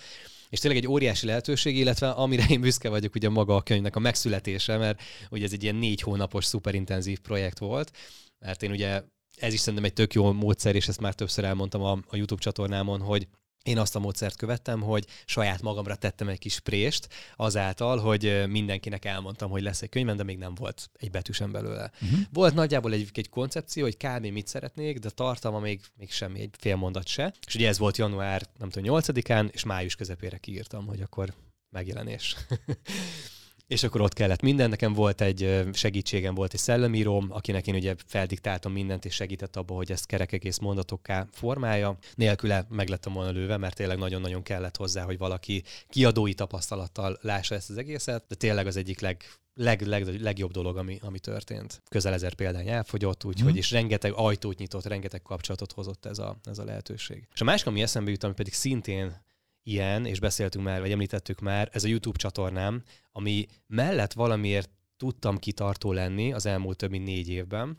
És tényleg egy óriási lehetőség, illetve amire én büszke vagyok, ugye maga a könyvnek a megszületése, mert ugye ez egy ilyen négy hónapos szuperintenzív projekt volt, mert én ugye ez is szerintem egy tök jó módszer, és ezt már többször elmondtam a, a YouTube csatornámon, hogy én azt a módszert követtem, hogy saját magamra tettem egy kis prést, azáltal, hogy mindenkinek elmondtam, hogy lesz egy könyvem, de még nem volt egy betűsen belőle. Uh-huh. Volt nagyjából egy, egy koncepció, hogy kb. mit szeretnék, de tartalma még, még semmi, egy fél mondat se. És ugye ez volt január, nem tudom, 8-án, és május közepére kiírtam, hogy akkor megjelenés. és akkor ott kellett minden. Nekem volt egy segítségem, volt egy szellemíróm, akinek én ugye feldiktáltam mindent, és segített abba, hogy ezt kerek egész mondatokká formája. Nélküle meg lettem volna lőve, mert tényleg nagyon-nagyon kellett hozzá, hogy valaki kiadói tapasztalattal lássa ezt az egészet, de tényleg az egyik leg, leg, leg, legjobb dolog, ami, ami történt. Közel ezer példány elfogyott, úgyhogy hmm. is rengeteg ajtót nyitott, rengeteg kapcsolatot hozott ez a, ez a lehetőség. És a másik, ami eszembe jut, ami pedig szintén ilyen, és beszéltünk már, vagy említettük már, ez a YouTube csatornám, ami mellett valamiért tudtam kitartó lenni az elmúlt több mint négy évben,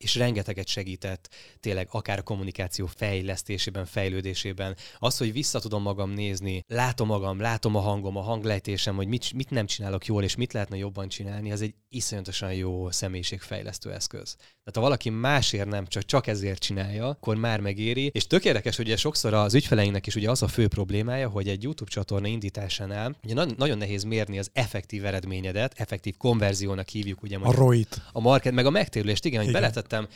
és rengeteget segített tényleg akár a kommunikáció fejlesztésében, fejlődésében. Az, hogy vissza tudom magam nézni, látom magam, látom a hangom, a hanglejtésem, hogy mit, mit nem csinálok jól, és mit lehetne jobban csinálni, az egy iszonyatosan jó személyiségfejlesztő eszköz. Tehát ha valaki másért nem, csak, csak ezért csinálja, akkor már megéri. És tök érdekes, hogy ugye sokszor az ügyfeleinknek is ugye az a fő problémája, hogy egy YouTube csatorna indításánál ugye na- nagyon nehéz mérni az effektív eredményedet, effektív konverziónak hívjuk ugye. A ROIT. A market, meg a megtérülést, igen, igen. hogy beletett fizettem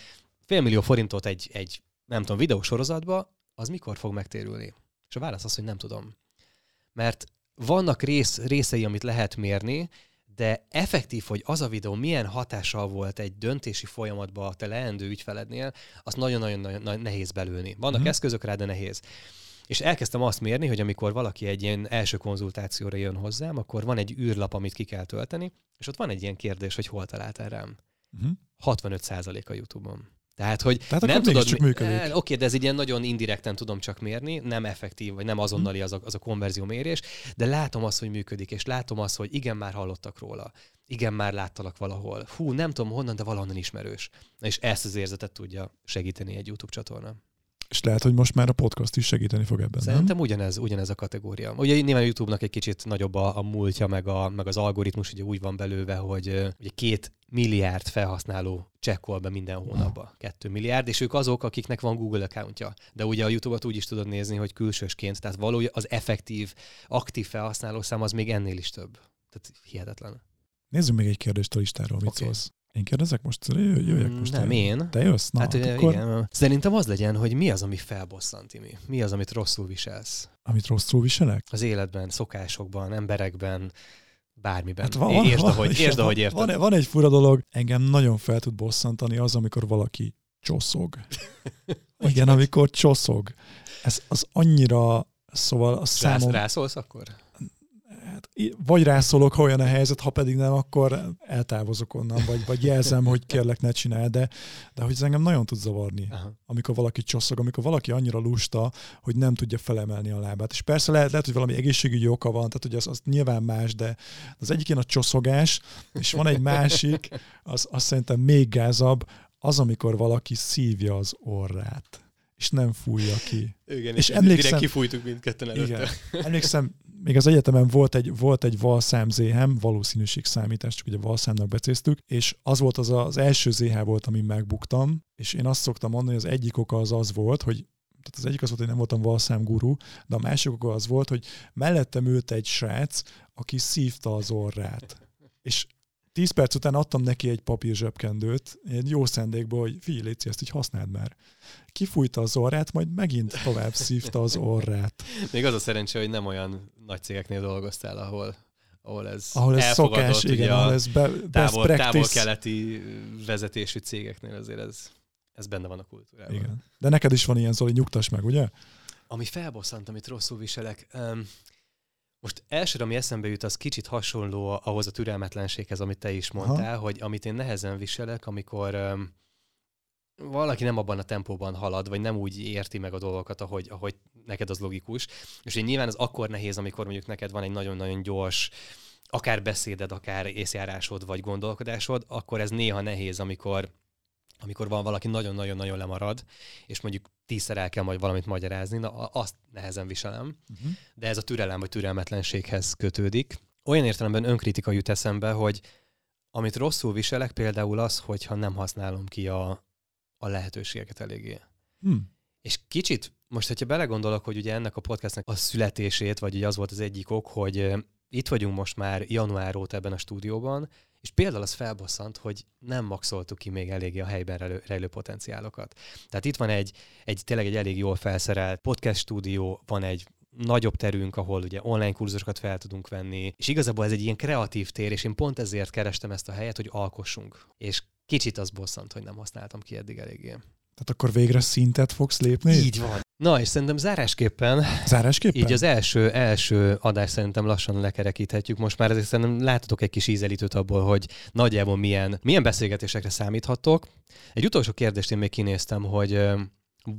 félmillió forintot egy, egy nem tudom, videósorozatba, az mikor fog megtérülni? És a válasz az, hogy nem tudom. Mert vannak rész, részei, amit lehet mérni, de effektív, hogy az a videó milyen hatással volt egy döntési folyamatban a te leendő ügyfelednél, azt nagyon-nagyon nehéz belülni. Vannak hmm. eszközök rá, de nehéz. És elkezdtem azt mérni, hogy amikor valaki egy ilyen első konzultációra jön hozzám, akkor van egy űrlap, amit ki kell tölteni, és ott van egy ilyen kérdés, hogy hol találtál rám. Uh-huh. 65% a YouTube-on. Tehát, hogy Tehát nem tudod, csak működik. Eh, oké, de ez ilyen nagyon indirekten tudom csak mérni, nem effektív, vagy nem azonnali az a, az a konverzió mérés, de látom azt, hogy működik, és látom azt, hogy igen, már hallottak róla. Igen, már láttalak valahol. Hú, nem tudom honnan, de valahonnan ismerős. És ezt az érzetet tudja segíteni egy YouTube csatorna. És lehet, hogy most már a podcast is segíteni fog ebben, Szerintem nem? ugyanez, ugyanez a kategória. Ugye nyilván a YouTube-nak egy kicsit nagyobb a, a múltja, meg, a, meg az algoritmus ugye úgy van belőve, hogy ugye két milliárd felhasználó csekkol be minden hónapban. Kettő milliárd, és ők azok, akiknek van Google accountja. De ugye a YouTube-ot úgy is tudod nézni, hogy külsősként, tehát valójában az effektív, aktív felhasználó szám az még ennél is több. Tehát hihetetlen. Nézzük még egy kérdést a listáról, mit okay. szólsz? Én kérdezek most? Jöjjek Mm, most. Nem, én. Te jössz? Na, hát hát akkor, igen. Szerintem az legyen, hogy mi az, ami felbosszant, Timi? Mi az, amit rosszul viselsz? amit rosszul viselek? Az életben, szokásokban, emberekben, bármiben. Hát van, értsd, van, ahogy, igen, értsd, ahogy van, érted. van, van egy fura dolog, engem nagyon fel tud bosszantani az, amikor valaki csoszog. Igen, amikor csoszog. Ez az annyira, szóval a Rász, számom... rászólsz akkor? Hát, vagy rászólok, ha olyan a helyzet, ha pedig nem, akkor eltávozok onnan, vagy, vagy jelzem, hogy kérlek ne csinál, de, de hogy ez engem nagyon tud zavarni, Aha. amikor valaki csosszog, amikor valaki annyira lusta, hogy nem tudja felemelni a lábát. És persze lehet, lehet hogy valami egészségügyi oka van, tehát hogy az, az nyilván más, de az egyik ilyen a csoszogás, és van egy másik, az, az szerintem még gázabb, az, amikor valaki szívja az orrát, és nem fújja ki. Igen, És és emlékszem- direkt kifújtuk mindketten előtte. Igen. Emlékszem, még az egyetemen volt egy, volt egy valszám ZH, valószínűség számítás, csak ugye valszámnak becéztük, és az volt az az első ZH volt, amin megbuktam, és én azt szoktam mondani, hogy az egyik oka az az volt, hogy tehát az egyik az volt, hogy nem voltam valszám guru, de a másik oka az volt, hogy mellettem ült egy srác, aki szívta az orrát. És 10 perc után adtam neki egy papír zsebkendőt, egy jó szándékból, hogy figyelj, Léci, ezt így használd már. Kifújta az orrát, majd megint tovább szívta az orrát. Még az a szerencse, hogy nem olyan nagy cégeknél dolgoztál, ahol, ahol ez ahol ez szokás, ugye igen, ahol ez be, távol, távol-keleti vezetésű cégeknél azért ez, ez benne van a kultúrában. Igen. De neked is van ilyen, Zoli, nyugtass meg, ugye? Ami felbosszant, amit rosszul viselek, um, most elsőre, ami eszembe jut, az kicsit hasonló ahhoz a türelmetlenséghez, amit te is mondtál, Aha. hogy amit én nehezen viselek, amikor um, valaki nem abban a tempóban halad, vagy nem úgy érti meg a dolgokat, ahogy, ahogy neked az logikus. És én nyilván az akkor nehéz, amikor mondjuk neked van egy nagyon-nagyon gyors, akár beszéded, akár észjárásod, vagy gondolkodásod, akkor ez néha nehéz, amikor amikor van valaki nagyon-nagyon-nagyon lemarad, és mondjuk tízszer el kell majd valamit magyarázni, na azt nehezen viselem, uh-huh. de ez a türelem vagy türelmetlenséghez kötődik. Olyan értelemben önkritika jut eszembe, hogy amit rosszul viselek például az, hogyha nem használom ki a, a lehetőségeket eléggé. Hmm. És kicsit, most hogyha belegondolok, hogy ugye ennek a podcastnek a születését, vagy ugye az volt az egyik ok, hogy itt vagyunk most már január óta ebben a stúdióban, és például az felbosszant, hogy nem maxoltuk ki még eléggé a helyben rejlő, rejlő potenciálokat. Tehát itt van egy, egy tényleg egy elég jól felszerelt podcast stúdió, van egy nagyobb terünk, ahol ugye online kurzusokat fel tudunk venni, és igazából ez egy ilyen kreatív tér, és én pont ezért kerestem ezt a helyet, hogy alkossunk. És kicsit az bosszant, hogy nem használtam ki eddig eléggé. Tehát akkor végre szintet fogsz lépni? Így van. Na, és szerintem zárásképpen, Zárásképpen? így az első, első adás szerintem lassan lekerekíthetjük. Most már ezért szerintem látotok egy kis ízelítőt abból, hogy nagyjából milyen, milyen beszélgetésekre számíthattok. Egy utolsó kérdést én még kinéztem, hogy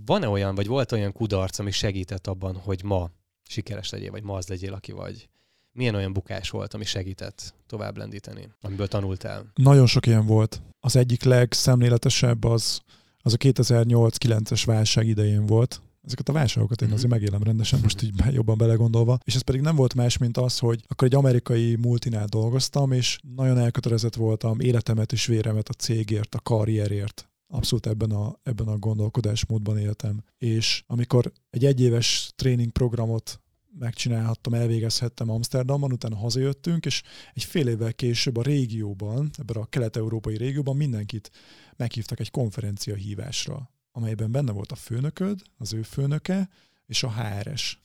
van-e olyan, vagy volt olyan kudarc, ami segített abban, hogy ma sikeres legyél, vagy ma az legyél, aki vagy? Milyen olyan bukás volt, ami segített tovább lendíteni, amiből tanultál? Nagyon sok ilyen volt. Az egyik legszemléletesebb az, az a 2008-9-es válság idején volt. Ezeket a válságokat én azért megélem rendesen, most így jobban belegondolva. És ez pedig nem volt más, mint az, hogy akkor egy amerikai multinál dolgoztam, és nagyon elkötelezett voltam életemet és véremet a cégért, a karrierért. Abszolút ebben a, ebben a gondolkodásmódban éltem. És amikor egy egyéves tréningprogramot megcsinálhattam, elvégezhettem Amsterdamban, utána hazajöttünk, és egy fél évvel később a régióban, ebben a kelet-európai régióban mindenkit meghívtak egy konferencia hívásra, amelyben benne volt a főnököd, az ő főnöke, és a HRS.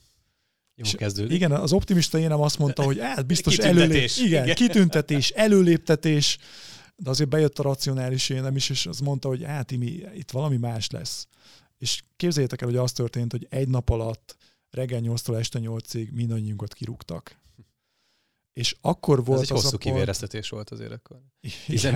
Jó kezdődik. Igen, az optimista én nem azt mondta, hogy hát biztos előlép, igen, igen, kitüntetés, előléptetés, de azért bejött a racionális énem is, és az mondta, hogy hát imi, itt valami más lesz. És képzeljétek el, hogy az történt, hogy egy nap alatt reggel 8-tól este 8-ig mindannyiunkat kirúgtak. És akkor volt Ez egy az hosszú a kivéreztetés volt azért akkor.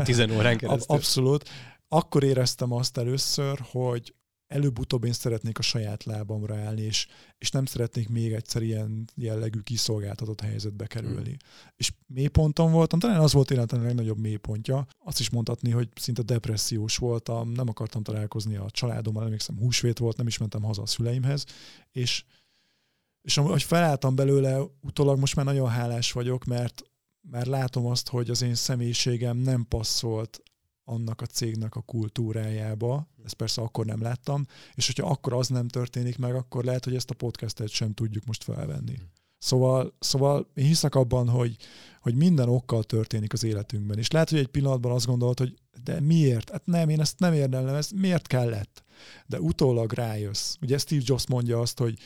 10 órán keresztül. Abszolút. Akkor éreztem azt először, hogy előbb-utóbb én szeretnék a saját lábamra állni, és, és nem szeretnék még egyszer ilyen jellegű kiszolgáltatott helyzetbe kerülni. Hmm. És mélyponton voltam, talán az volt életem legnagyobb mélypontja. Azt is mondhatni, hogy szinte depressziós voltam, nem akartam találkozni a családommal, emlékszem, húsvét volt, nem is mentem haza a szüleimhez, és és ahogy felálltam belőle, utólag most már nagyon hálás vagyok, mert már látom azt, hogy az én személyiségem nem passzolt annak a cégnek a kultúrájába. Ezt persze akkor nem láttam. És hogyha akkor az nem történik meg, akkor lehet, hogy ezt a podcastet sem tudjuk most felvenni. Szóval, szóval én hiszek abban, hogy, hogy minden okkal történik az életünkben. És lehet, hogy egy pillanatban azt gondolod, hogy de miért? Hát nem, én ezt nem érdemlem, ez miért kellett? De utólag rájössz. Ugye Steve Jobs mondja azt, hogy,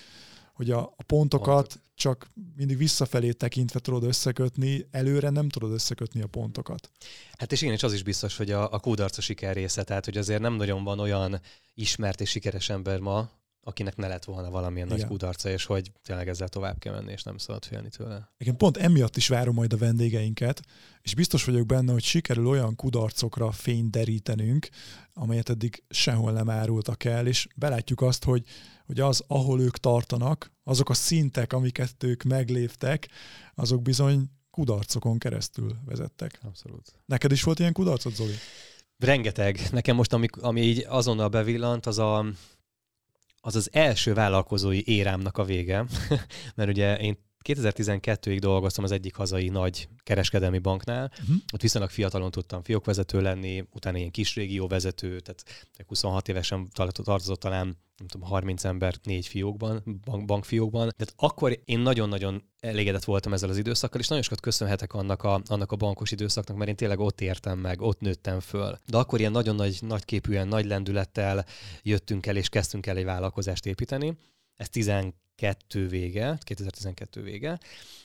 hogy a, a pontokat Pontok. csak mindig visszafelé tekintve tudod összekötni, előre nem tudod összekötni a pontokat. Hát és én is az is biztos, hogy a, a kódarc a siker része, tehát hogy azért nem nagyon van olyan ismert és sikeres ember ma, akinek ne lett volna valamilyen Igen. nagy kudarca, és hogy tényleg ezzel tovább kell menni, és nem szabad félni tőle. Igen, pont emiatt is várom majd a vendégeinket, és biztos vagyok benne, hogy sikerül olyan kudarcokra fényt derítenünk, amelyet eddig sehol nem árultak el, és belátjuk azt, hogy, hogy az, ahol ők tartanak, azok a szintek, amiket ők megléptek, azok bizony kudarcokon keresztül vezettek. Abszolút. Neked is volt ilyen kudarcot, Zoli? Rengeteg. Nekem most, ami, ami így azonnal bevillant, az a, az az első vállalkozói érámnak a vége, mert ugye én 2012-ig dolgoztam az egyik hazai nagy kereskedelmi banknál, uh-huh. ott viszonylag fiatalon tudtam fiókvezető lenni, utána ilyen kis régióvezető, tehát 26 évesen tartozott talán nem tudom, 30 ember négy fiókban, bank, bankfiókban. De akkor én nagyon-nagyon elégedett voltam ezzel az időszakkal, és nagyon sokat köszönhetek annak a, annak a bankos időszaknak, mert én tényleg ott értem meg, ott nőttem föl. De akkor ilyen nagyon nagy, nagy képűen, nagy lendülettel jöttünk el, és kezdtünk el egy vállalkozást építeni. Ez 2012 vége, 2012 vége,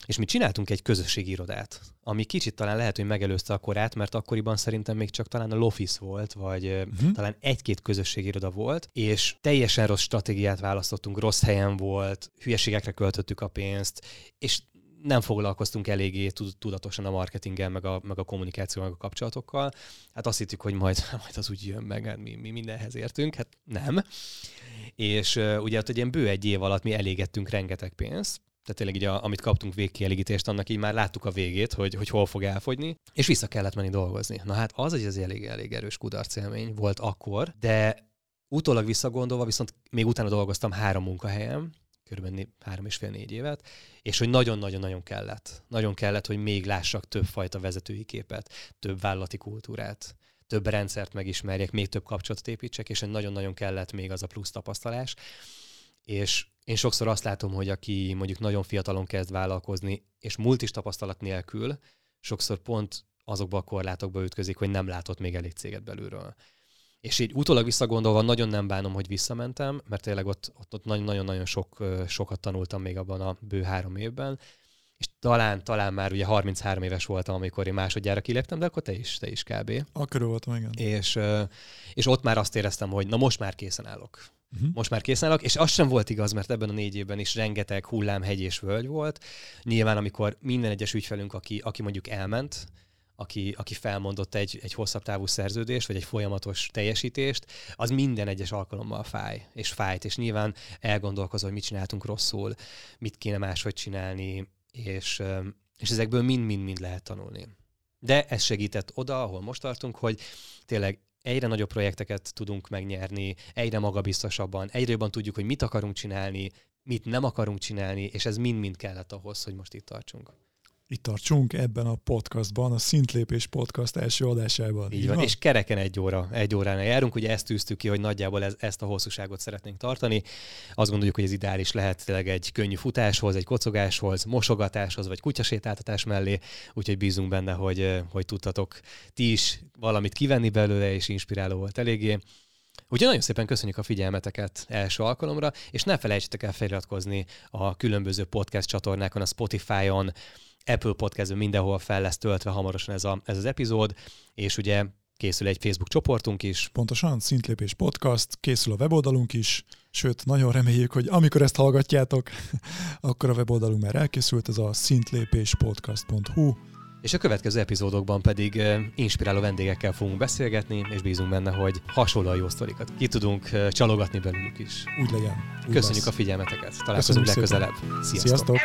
és mi csináltunk egy közösségi irodát, ami kicsit talán lehet, hogy megelőzte a korát, mert akkoriban szerintem még csak talán a Lofis volt, vagy uh-huh. talán egy-két közösségi iroda volt, és teljesen rossz stratégiát választottunk, rossz helyen volt, hülyeségekre költöttük a pénzt, és nem foglalkoztunk eléggé tudatosan a marketinggel, meg a, meg a kommunikációval, meg a kapcsolatokkal. Hát azt hittük, hogy majd, majd az úgy jön meg, hát mi, mi mindenhez értünk, hát nem. És uh, ugye ott egy ilyen bő egy év alatt mi elégettünk rengeteg pénzt, tehát tényleg így, a, amit kaptunk végkielégítést, annak így már láttuk a végét, hogy, hogy hol fog elfogyni, és vissza kellett menni dolgozni. Na hát az egy az elég, elég erős kudarc élmény volt akkor, de utólag visszagondolva viszont még utána dolgoztam három munkahelyen, körülbelül három és négy évet, és hogy nagyon-nagyon-nagyon kellett. Nagyon kellett, hogy még lássak több fajta vezetői képet, több vállalati kultúrát, több rendszert megismerjek, még több kapcsolatot építsek, és nagyon-nagyon kellett még az a plusz tapasztalás. És én sokszor azt látom, hogy aki mondjuk nagyon fiatalon kezd vállalkozni, és multis tapasztalat nélkül, sokszor pont azokba a korlátokba ütközik, hogy nem látott még elég céget belülről. És így utólag visszagondolva nagyon nem bánom, hogy visszamentem, mert tényleg ott, ott, ott nagyon-nagyon sok, sokat tanultam még abban a bő három évben, és talán, talán már ugye 33 éves voltam, amikor én másodjára kiléptem, de akkor te is, te is kb. Akkor voltam, igen. És, és ott már azt éreztem, hogy na most már készen állok. Uh-huh. Most már készen állok, és az sem volt igaz, mert ebben a négy évben is rengeteg hullám, hegy és völgy volt. Nyilván, amikor minden egyes ügyfelünk, aki, aki mondjuk elment, aki, aki felmondott egy, egy hosszabb távú szerződést, vagy egy folyamatos teljesítést, az minden egyes alkalommal fáj, és fájt, és nyilván elgondolkozol, hogy mit csináltunk rosszul, mit kéne máshogy csinálni, és, és ezekből mind-mind-mind lehet tanulni. De ez segített oda, ahol most tartunk, hogy tényleg egyre nagyobb projekteket tudunk megnyerni, egyre magabiztosabban, egyre jobban tudjuk, hogy mit akarunk csinálni, mit nem akarunk csinálni, és ez mind-mind kellett ahhoz, hogy most itt tartsunk itt tartsunk ebben a podcastban, a Szintlépés podcast első adásában. Így, Így van, van, és kereken egy óra, egy óránál járunk, ugye ezt tűztük ki, hogy nagyjából ez, ezt a hosszúságot szeretnénk tartani. Azt gondoljuk, hogy ez ideális lehet tényleg egy könnyű futáshoz, egy kocogáshoz, mosogatáshoz, vagy kutyasétáltatás mellé, úgyhogy bízunk benne, hogy, hogy tudtatok ti is valamit kivenni belőle, és inspiráló volt eléggé. Úgyhogy nagyon szépen köszönjük a figyelmeteket első alkalomra, és ne felejtsetek el feliratkozni a különböző podcast csatornákon, a Spotify-on, Apple podcast mindenhol fel lesz töltve hamarosan ez, a, ez az epizód, és ugye készül egy Facebook csoportunk is. Pontosan, Szintlépés Podcast, készül a weboldalunk is, sőt, nagyon reméljük, hogy amikor ezt hallgatjátok, akkor a weboldalunk már elkészült, ez a szintlépéspodcast.hu. És a következő epizódokban pedig inspiráló vendégekkel fogunk beszélgetni, és bízunk benne, hogy hasonlóan jó sztorikat ki tudunk csalogatni belőlük is. Úgy legyen. Úgy Köszönjük lesz. a figyelmeteket. Találkozunk legközelebb. Sziasztok! Sziasztok.